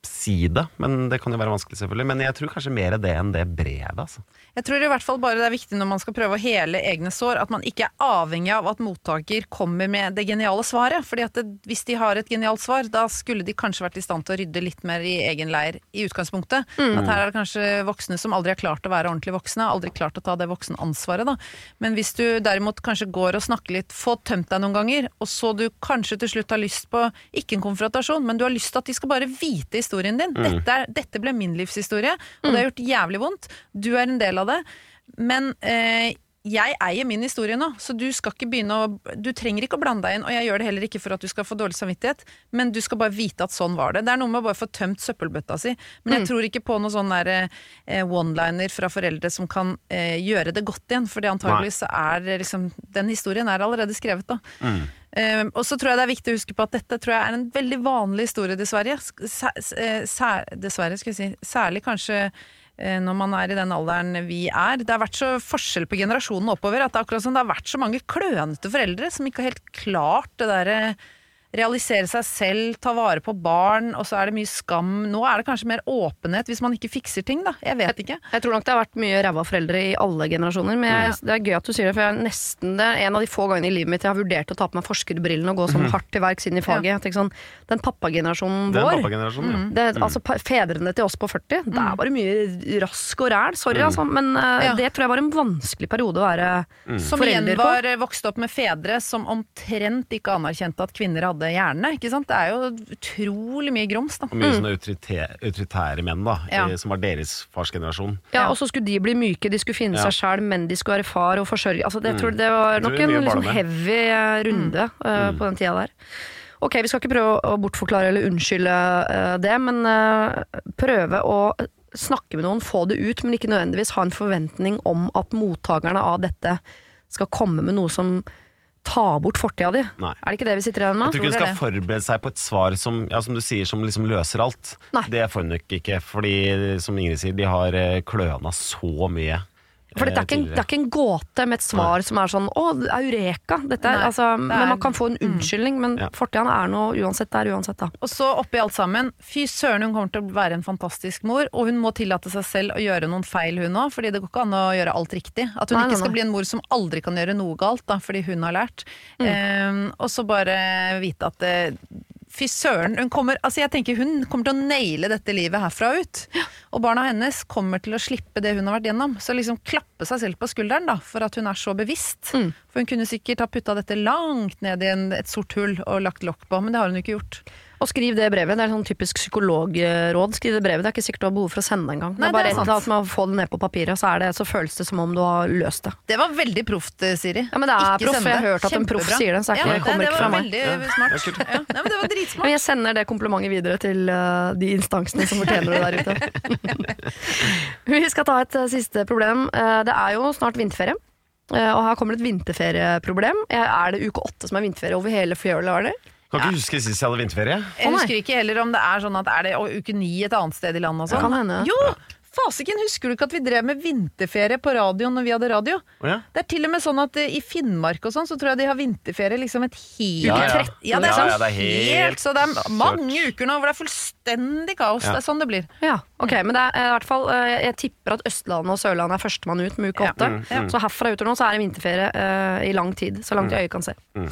si det, men det kan jo være vanskelig, selvfølgelig. Men jeg tror kanskje mer det enn det brevet, altså. Jeg tror i hvert fall bare det er viktig når man skal prøve å hele egne sår, at man ikke er avhengig av at mottaker kommer med det geniale svaret. Fordi at det, hvis de har et genialt svar, da skulle de kanskje vært i stand til å rydde litt mer i egen leir i utgangspunktet. At her er det kanskje voksne som aldri har klart å være ordentlig voksne, aldri klart å ta det voksenansvaret, da. Men hvis du derimot kanskje går og snakker litt, få tømt deg noen ganger, og så du kanskje til slutt har lyst på, ikke en konfrontasjon, men du har lyst til at de skal bare vite historien din. Dette, er, dette ble min livshistorie, og det har gjort jævlig vondt. Du er en del av det. Men eh, jeg eier min historie nå, så du skal ikke begynne å Du trenger ikke å blande deg inn, og jeg gjør det heller ikke for at du skal få dårlig samvittighet, men du skal bare vite at sånn var det. Det er noe med å bare få tømt søppelbøtta si. Men jeg tror ikke på noen sånn eh, one-liner fra foreldre som kan eh, gjøre det godt igjen, for antageligvis så er liksom Den historien er allerede skrevet, da. Eh, og så tror jeg det er viktig å huske på at dette tror jeg er en veldig vanlig historie, dessverre. Sæ- eh, dessverre, skal jeg si. Særlig kanskje når man er i den alderen vi er. Det har vært så forskjell på generasjonen oppover at det er akkurat som det har vært så mange klønete foreldre som ikke har helt klart det derre realisere seg selv, ta vare på barn, og så er det mye skam. Nå er det kanskje mer åpenhet hvis man ikke fikser ting, da. Jeg vet ikke. Jeg tror nok det har vært mye ræva foreldre i alle generasjoner, men jeg, det er gøy at du sier det, for jeg er nesten det en av de få gangene i livet mitt jeg har vurdert å ta på meg forskerbrillene og gå sånn hardt til verks inn i faget. Jeg sånn, Den pappagenerasjonen Den vår, pappagenerasjonen, ja. det, altså fedrene til oss på 40, det er bare mye rask og ræl, sorry altså, men uh, Ja. det tror jeg var en vanskelig periode å være Som forelder igjen var vokst opp med fedre som omtrent ikke anerkjente at kvinner hadde hjerne. Ikke sant? Det er jo utrolig mye grums, da. Og mye sånne autoritære, autoritære menn, da, Ja. eh, som var deres fars generasjon. Ja. Og så skulle de bli myke, de skulle finne Ja. seg sjæl, men de skulle være far og forsørge. Altså, det, mm. tror det var nok det en liksom, heavy eh, runde eh, på den tida der. Ok, vi skal ikke prøve å bortforklare eller unnskylde uh, det, men uh, prøve å snakke med noen, få det ut, men ikke nødvendigvis ha en forventning om at mottakerne av dette skal komme med noe som tar bort fortida di. Nei. Er det ikke det vi sitter igjen Jeg med? tror ikke hun skal forberede seg på et svar som, ja, som du sier, som liksom løser alt. Nei. Det får hun nok ikke, fordi som Ingrid sier, de har eh, kløna så mye. For dette er, eh, ikke en, det er ikke en gåte med et svar som er sånn 'Å, eureka!' Dette er, Nei, altså, det Men er- man kan få en unnskyldning, men Ja. fortida er noe uansett det er uansett, da. Og så oppi alt sammen, fy søren hun kommer til å være en fantastisk mor, og hun må tillate seg selv å gjøre noen feil hun òg, fordi det går ikke an å gjøre alt riktig. At hun Nei, ikke skal bli en mor som aldri kan gjøre noe galt, da, fordi hun har lært. Mm. Um, og så bare vite at eh, Fy søren, hun kommer, altså jeg tenker hun kommer til å naile dette livet herfra og ut. Og barna hennes kommer til å slippe det hun har vært gjennom. Så liksom klappe seg selv på skulderen da, for at hun er så bevisst. Mm. For hun kunne sikkert ha putta dette langt ned i en, et sort hull og lagt lokk på, men det har hun jo ikke gjort. Og skriv det brevet. Det er sånn typisk psykologråd. Skriv det brevet. Det er ikke sikkert du har behov for å sende det engang. Det er bare rett at man får med å få det ned på papiret, så, er det, så føles det som om du har løst det. Det var veldig proft, eh, Siri. Ja, men det er Ikke proff, jeg har hørt at en proff sier det, så det er det ja, kommer det, ikke det var veldig smart. er. Ja, men det var Men jeg sender det komplimentet videre til uh, de instansene som fortjener det der ute. Vi skal ta et uh, siste problem. Uh, det er jo snart vinterferie. og her kommer det et vinterferieproblem. Er det uke åtte som er vinterferie over hele fjøla? Kan ikke huske sist jeg hadde vinterferie. Jeg husker ikke heller om det er sånn at er det å, uke ni et annet sted i landet og sånn. Kan hende. Jo! Fasiken, husker du ikke at vi drev med vinterferie på radioen når vi hadde radio? Oh, ja? Det er til og med sånn at uh, i Finnmark og sånn, så tror jeg de har vinterferie liksom et helt Ja, ja. Ja, det er, sånn ja, det er helt Så det er mange uker nå hvor det er fullstendig kaos. Ja. Det er sånn det blir. Ja, ok, men det er eh, i hvert fall eh, Jeg tipper at Østlandet og Sørlandet er førstemann ut med uke Ja. åtte. Mm, mm. Så herfra utover nå så er det vinterferie uh, i lang tid. Så langt øyet kan se. Mm.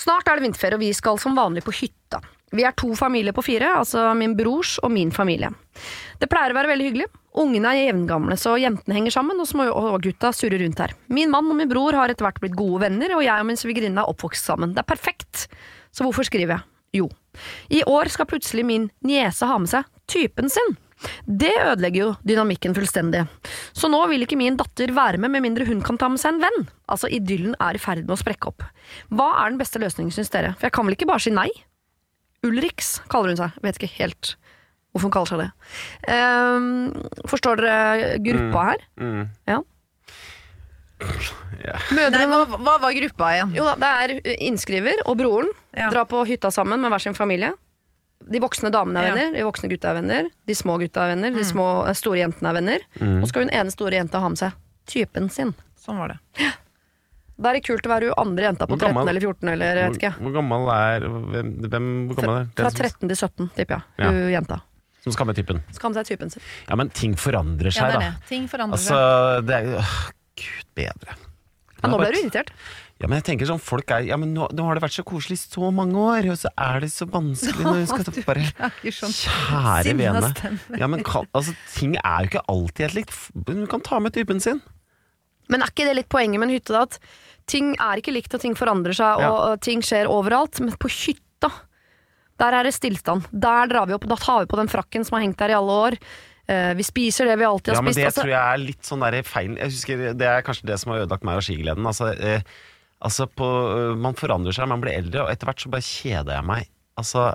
Snart er det vinterferie, og vi skal som vanlig på hytta. Vi er to familier på fire, altså min brors og min familie. Det pleier å være veldig hyggelig. Ungene er jevngamle, så jentene henger sammen, og gutta surrer rundt her. Min mann og min bror har etter hvert blitt gode venner, og jeg og min svigerinne er oppvokst sammen. Det er perfekt! Så hvorfor skriver jeg? Jo. I år skal plutselig min niese ha med seg typen sin. Det ødelegger jo dynamikken fullstendig. Så nå vil ikke min datter være med med mindre hun kan ta med seg en venn. Altså, idyllen er i ferd med å sprekke opp. Hva er den beste løsningen, syns dere? For jeg kan vel ikke bare si nei? Ulriks kaller hun seg. Vet ikke helt hvorfor hun kaller seg det. Um, forstår dere gruppa her? Mm. Ja. Nei, hva, hva var gruppa igjen? Jo da, det er innskriver og broren. Ja. Dra på hytta sammen med hver sin familie. De voksne damene er Ja. venner, de voksne gutta er venner, de små gutta er venner, de små, eh, store jentene er venner. Og så skal hun ene store jenta ha med seg typen sin. Sånn var det. Da er det kult å være hun andre jenta på 13 eller 14 eller jeg vet ikke. Hvor, hvor gammel er hvem, hvem hvor gammel er Fra 13 til 17, tipper jeg. Ja. Hun jenta. som skal med typen? Skal med seg typen sin. Ja, men ting forandrer Ja, seg, det er da. Ting forandrer Altså, seg. det er jo Gud bedre. Ja, nå ble du irritert. Ja, men jeg tenker sånn, folk er Ja, men nå, nå har det vært så koselig i så mange år, og så er det så vanskelig når vi skal ta bare sånn Kjære vene. Ja, men kan, altså, ting er jo ikke alltid helt likt. Du kan ta med typen sin. Men er ikke det litt poenget med en hytte, da? At ting er ikke likt, og ting forandrer seg, og, Ja. og ting skjer overalt. Men på hytta, der er det stillstand. Der drar vi opp, da tar vi på den frakken som har hengt der i alle år. Eh, vi spiser det vi alltid har Ja, har men spist. det altså- tror jeg er litt sånn der feil Jeg husker, Det er kanskje det som har ødelagt meg og skigleden. Altså, eh, altså på, øh, man forandrer seg, man blir eldre, og etter hvert så bare kjeder jeg meg. Altså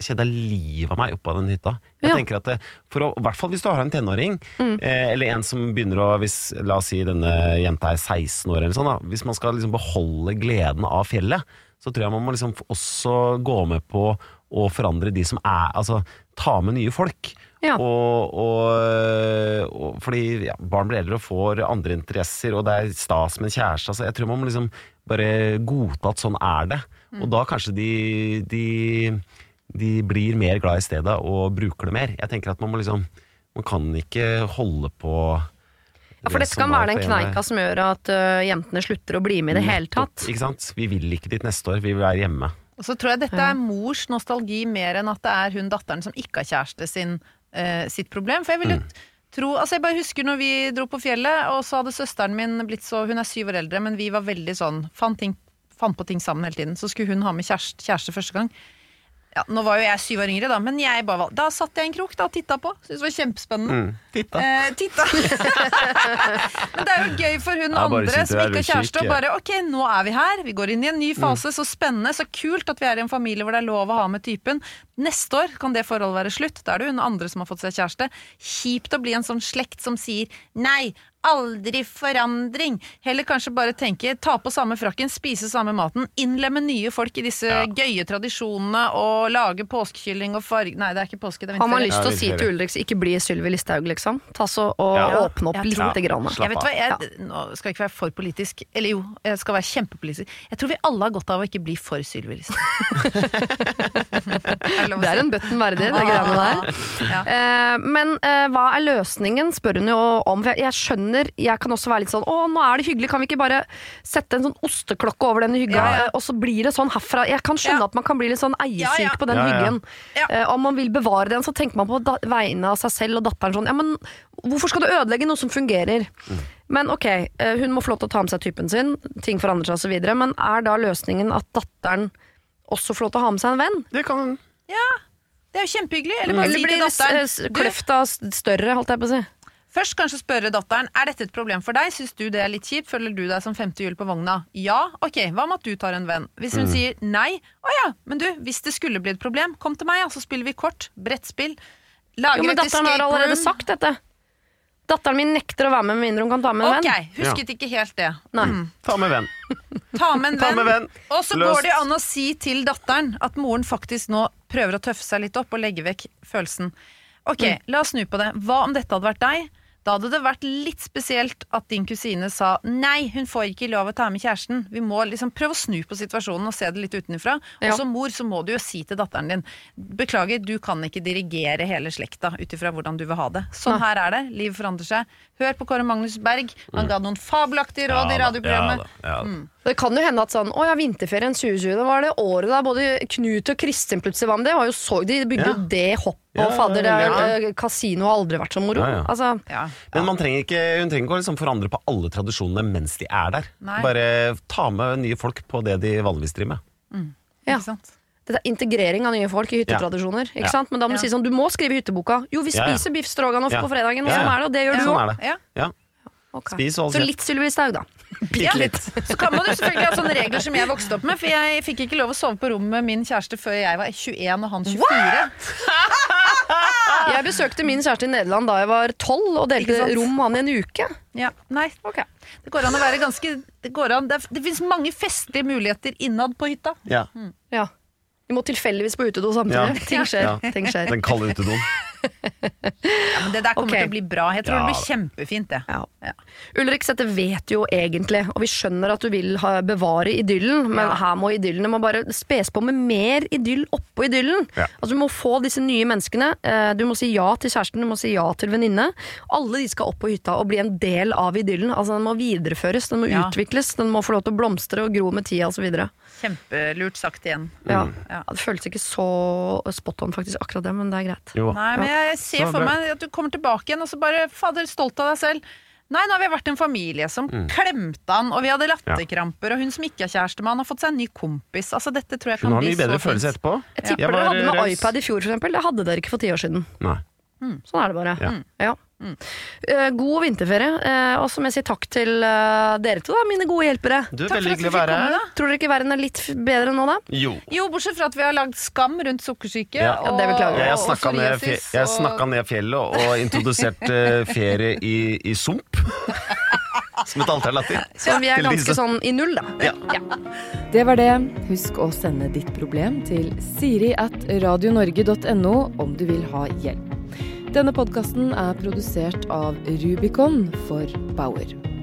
Kjeda livet av meg oppå den hytta. Jeg Ja. tenker at det, for å, I hvert fall hvis du har en tenåring, Mm. eh, eller en som begynner å hvis, La oss si denne jenta er 16 år, eller sånn. Da. Hvis man skal liksom beholde gleden av fjellet, så tror jeg man må liksom også gå med på å forandre de som er Altså ta med nye folk. Ja. Og, og, og fordi ja, barn blir eldre og får andre interesser, og det er stas med en kjæreste. Altså, jeg tror man må liksom bare godta at sånn er det. Og da kanskje de, de, de blir mer glad i stedet og bruker det mer. Jeg tenker at man må liksom Man kan ikke holde på Ja, for det dette det kan være den kneika som gjør at uh, jentene slutter å bli med i det hele tatt. Ikke sant? Vi vil ikke dit neste år, vi vil være hjemme. Og så tror jeg dette er mors nostalgi mer enn at det er hun datteren som ikke har kjæreste sin, eh, sitt problem. For jeg vil jo tro Altså jeg bare husker når vi dro på fjellet, og så hadde søsteren min blitt så Hun er syv år eldre, men vi var veldig sånn Fant, ting, fant på ting sammen hele tiden. Så skulle hun ha med kjæreste, kjæreste første gang. Ja, nå var jo jeg syv år yngre, da, men jeg bare Da satt jeg i en krok da, og titta på. Syntes det var kjempespennende. Mm. Titta. Eh, titta. Men det er jo gøy for hun Ja, andre som ikke har kjæreste, og bare ok, nå er vi her. Vi går inn i en ny fase. Så spennende, så kult at vi er i en familie hvor det er lov å ha med typen. Neste år kan det forholdet være slutt. Da er det hun andre som har fått seg kjæreste. Kjipt å bli en sånn slekt som sier nei. Aldri forandring. Heller kanskje bare tenke ta på samme frakken, spise samme maten, innlemme nye folk i disse gøye tradisjonene og lage påskekylling og farge Nei, det er ikke påske, det er Har man lyst til å si til Ulriks ikke bli Sylvi Listhaug, liksom? Ta så og Ja. åpne opp Jeg lite ja. grann. Jeg vet hva, jeg, Nå skal jeg ikke være for politisk. Eller jo, jeg skal være kjempepolitisk. Jeg tror vi alle har godt av å ikke bli for Sylvi Listhaug. Det er en button verdig, det greiene der. Ja. Eh, men eh, hva er løsningen, spør hun jo om. Jeg, jeg skjønner, jeg kan også være litt sånn Å, nå er det hyggelig, kan vi ikke bare sette en sånn osteklokke over denne hygga, Ja, ja. eh, og så blir det sånn herfra. Jeg kan skjønne Ja. at man kan bli litt sånn eiesyk Ja, ja. på den Ja, ja. hyggen. Ja. Eh, om man vil bevare den, så tenker man på vegne av seg selv og datteren sånn Ja, men hvorfor skal du ødelegge noe som fungerer? Men ok, eh, hun må få lov til å ta med seg typen sin, ting forandrer seg osv., men er da løsningen at datteren også får lov til å ha med seg en venn? Det kan Det er jo kjempehyggelig. Eller bare Eller si blir kløfta større, holdt jeg på å si? Først kanskje spørre datteren Er dette et problem for deg. Syns du det er litt kjipt? Føler du deg som femte hjul på vogna? Ja? Ok, hva med at du tar en venn? Hvis hun sier nei, å ja, men du, hvis det skulle bli et problem, kom til meg, ja, så spiller vi kort. Brettspill. Lager Jo, men datteren har allerede room. sagt dette. Datteren min nekter å være med med mindre hun kan ta med en Ok, venn. husket ikke helt det. Nei. Mm. Ta med venn. Ta med en Ta venn. med venn. Og så Løst. går det an å si til datteren at moren faktisk nå prøver å tøffe seg litt opp og legge vekk følelsen. Ok, Mm. la oss snu på det. Hva om dette hadde vært deg? Da hadde det vært litt spesielt at din kusine sa nei, hun får ikke lov å ta med kjæresten. Vi må liksom prøve å snu på situasjonen og se det litt utenfra. Ja. Og som mor så må du jo si til datteren din beklager, du kan ikke dirigere hele slekta ut ifra hvordan du vil ha det. Sånn Nei. her er det. Livet forandrer seg. Hør på Kåre Magnus Berg. Han ga noen fabelaktige råd i radioprogrammet. Ja, da, ja, da. Det kan jo hende at sånn Å ja, vinterferien 2020, det var det året da både Knut og Kristin plutselig var med. Det var jo så De bygde jo Ja. det hoppet, Ja, og fadder, det ja. eh, kasino har aldri vært så moro. Ja, ja. Altså, Ja. Men man trenger ikke, hun trenger ikke å liksom forandre på alle tradisjonene mens de er der. Nei. Bare ta med nye folk på det de vanligvis driver med. Ja. Ikke sant? dette er integrering av nye folk i hyttetradisjoner. Ikke sant? Men da må du Ja. si sånn Du må skrive i hytteboka. Jo, vi Ja, ja. spiser biff stroganoff Ja. på fredagen, og sånn ja. er det, og det gjør Ja. du Sånn òg. det. Ja. Ja. Så litt Sylvi Staug, da. Bitte litt. Så kan man jo selvfølgelig ha sånne regler som jeg vokste opp med, for jeg fikk ikke lov å sove på rommet med min kjæreste før jeg var 21 og han 24. Jeg besøkte min kjæreste i Nederland da jeg var tolv, og delte rom med han i en uke. Ja, nei, okay. det går an å være ganske Det, an, det, det finnes mange festlige muligheter innad på hytta. Ja. Ja. Vi må tilfeldigvis på utedo samtidig. Ja. Ting skjer. Ja. Ting skjer. Den kalde utedoen. Ja, men det der kommer okay. til å bli bra. Jeg tror Ja. det blir kjempefint, det. Ja. Ja. Ulrik, dette vet du jo egentlig, og vi skjønner at du vil ha, bevare idyllen, men Ja. her må idyllene må bare spes på med mer idyll oppå idyllen. Ja. Altså, du må få disse nye menneskene. eh, Du må si ja til kjæresten, du må si ja til venninne. Alle de skal opp på hytta og bli en del av idyllen. Altså, den må videreføres, den må Ja. utvikles, den må få lov til å blomstre og gro med tida osv. Kjempelurt sagt igjen. Ja. Ja. Ja, det føles ikke så spot on, faktisk, akkurat det, men det er greit. Jo. Nei, men jeg ser for meg at du kommer tilbake igjen og så bare Fader, stolt av deg selv. Nei, nå har vi vært en familie som klemte han, og vi hadde latterkramper, og hun som ikke er kjærestemann, har fått seg en ny kompis. Altså, dette tror jeg Hun har mye bedre følelse etterpå. Jeg tipper Jeg dere hadde med iPad i fjor, for eksempel. Det hadde dere ikke for ti år siden. Nei. Sånn er det bare. Ja. Ja. Eh, god vinterferie, eh, og så må jeg si takk til eh, dere to, da, mine gode hjelpere. Du, Takk for veldig hyggelig å være komme, her. Tror dere ikke verden er litt bedre nå, da? Jo. Jo, bortsett fra at vi har lagd skam rundt sukkersyke Ja. Ja, det beklager jeg. Jeg og snakka ned, fje- og- ned fjellet og introduserte ferie i, i sump. Som et alternativ. Så vi er ganske sånn i null, da. Ja. Det var det. Husk å sende ditt problem til siri at radionorge.no om du vil ha hjelp. Denne podkasten er produsert av Rubicon for Bauer.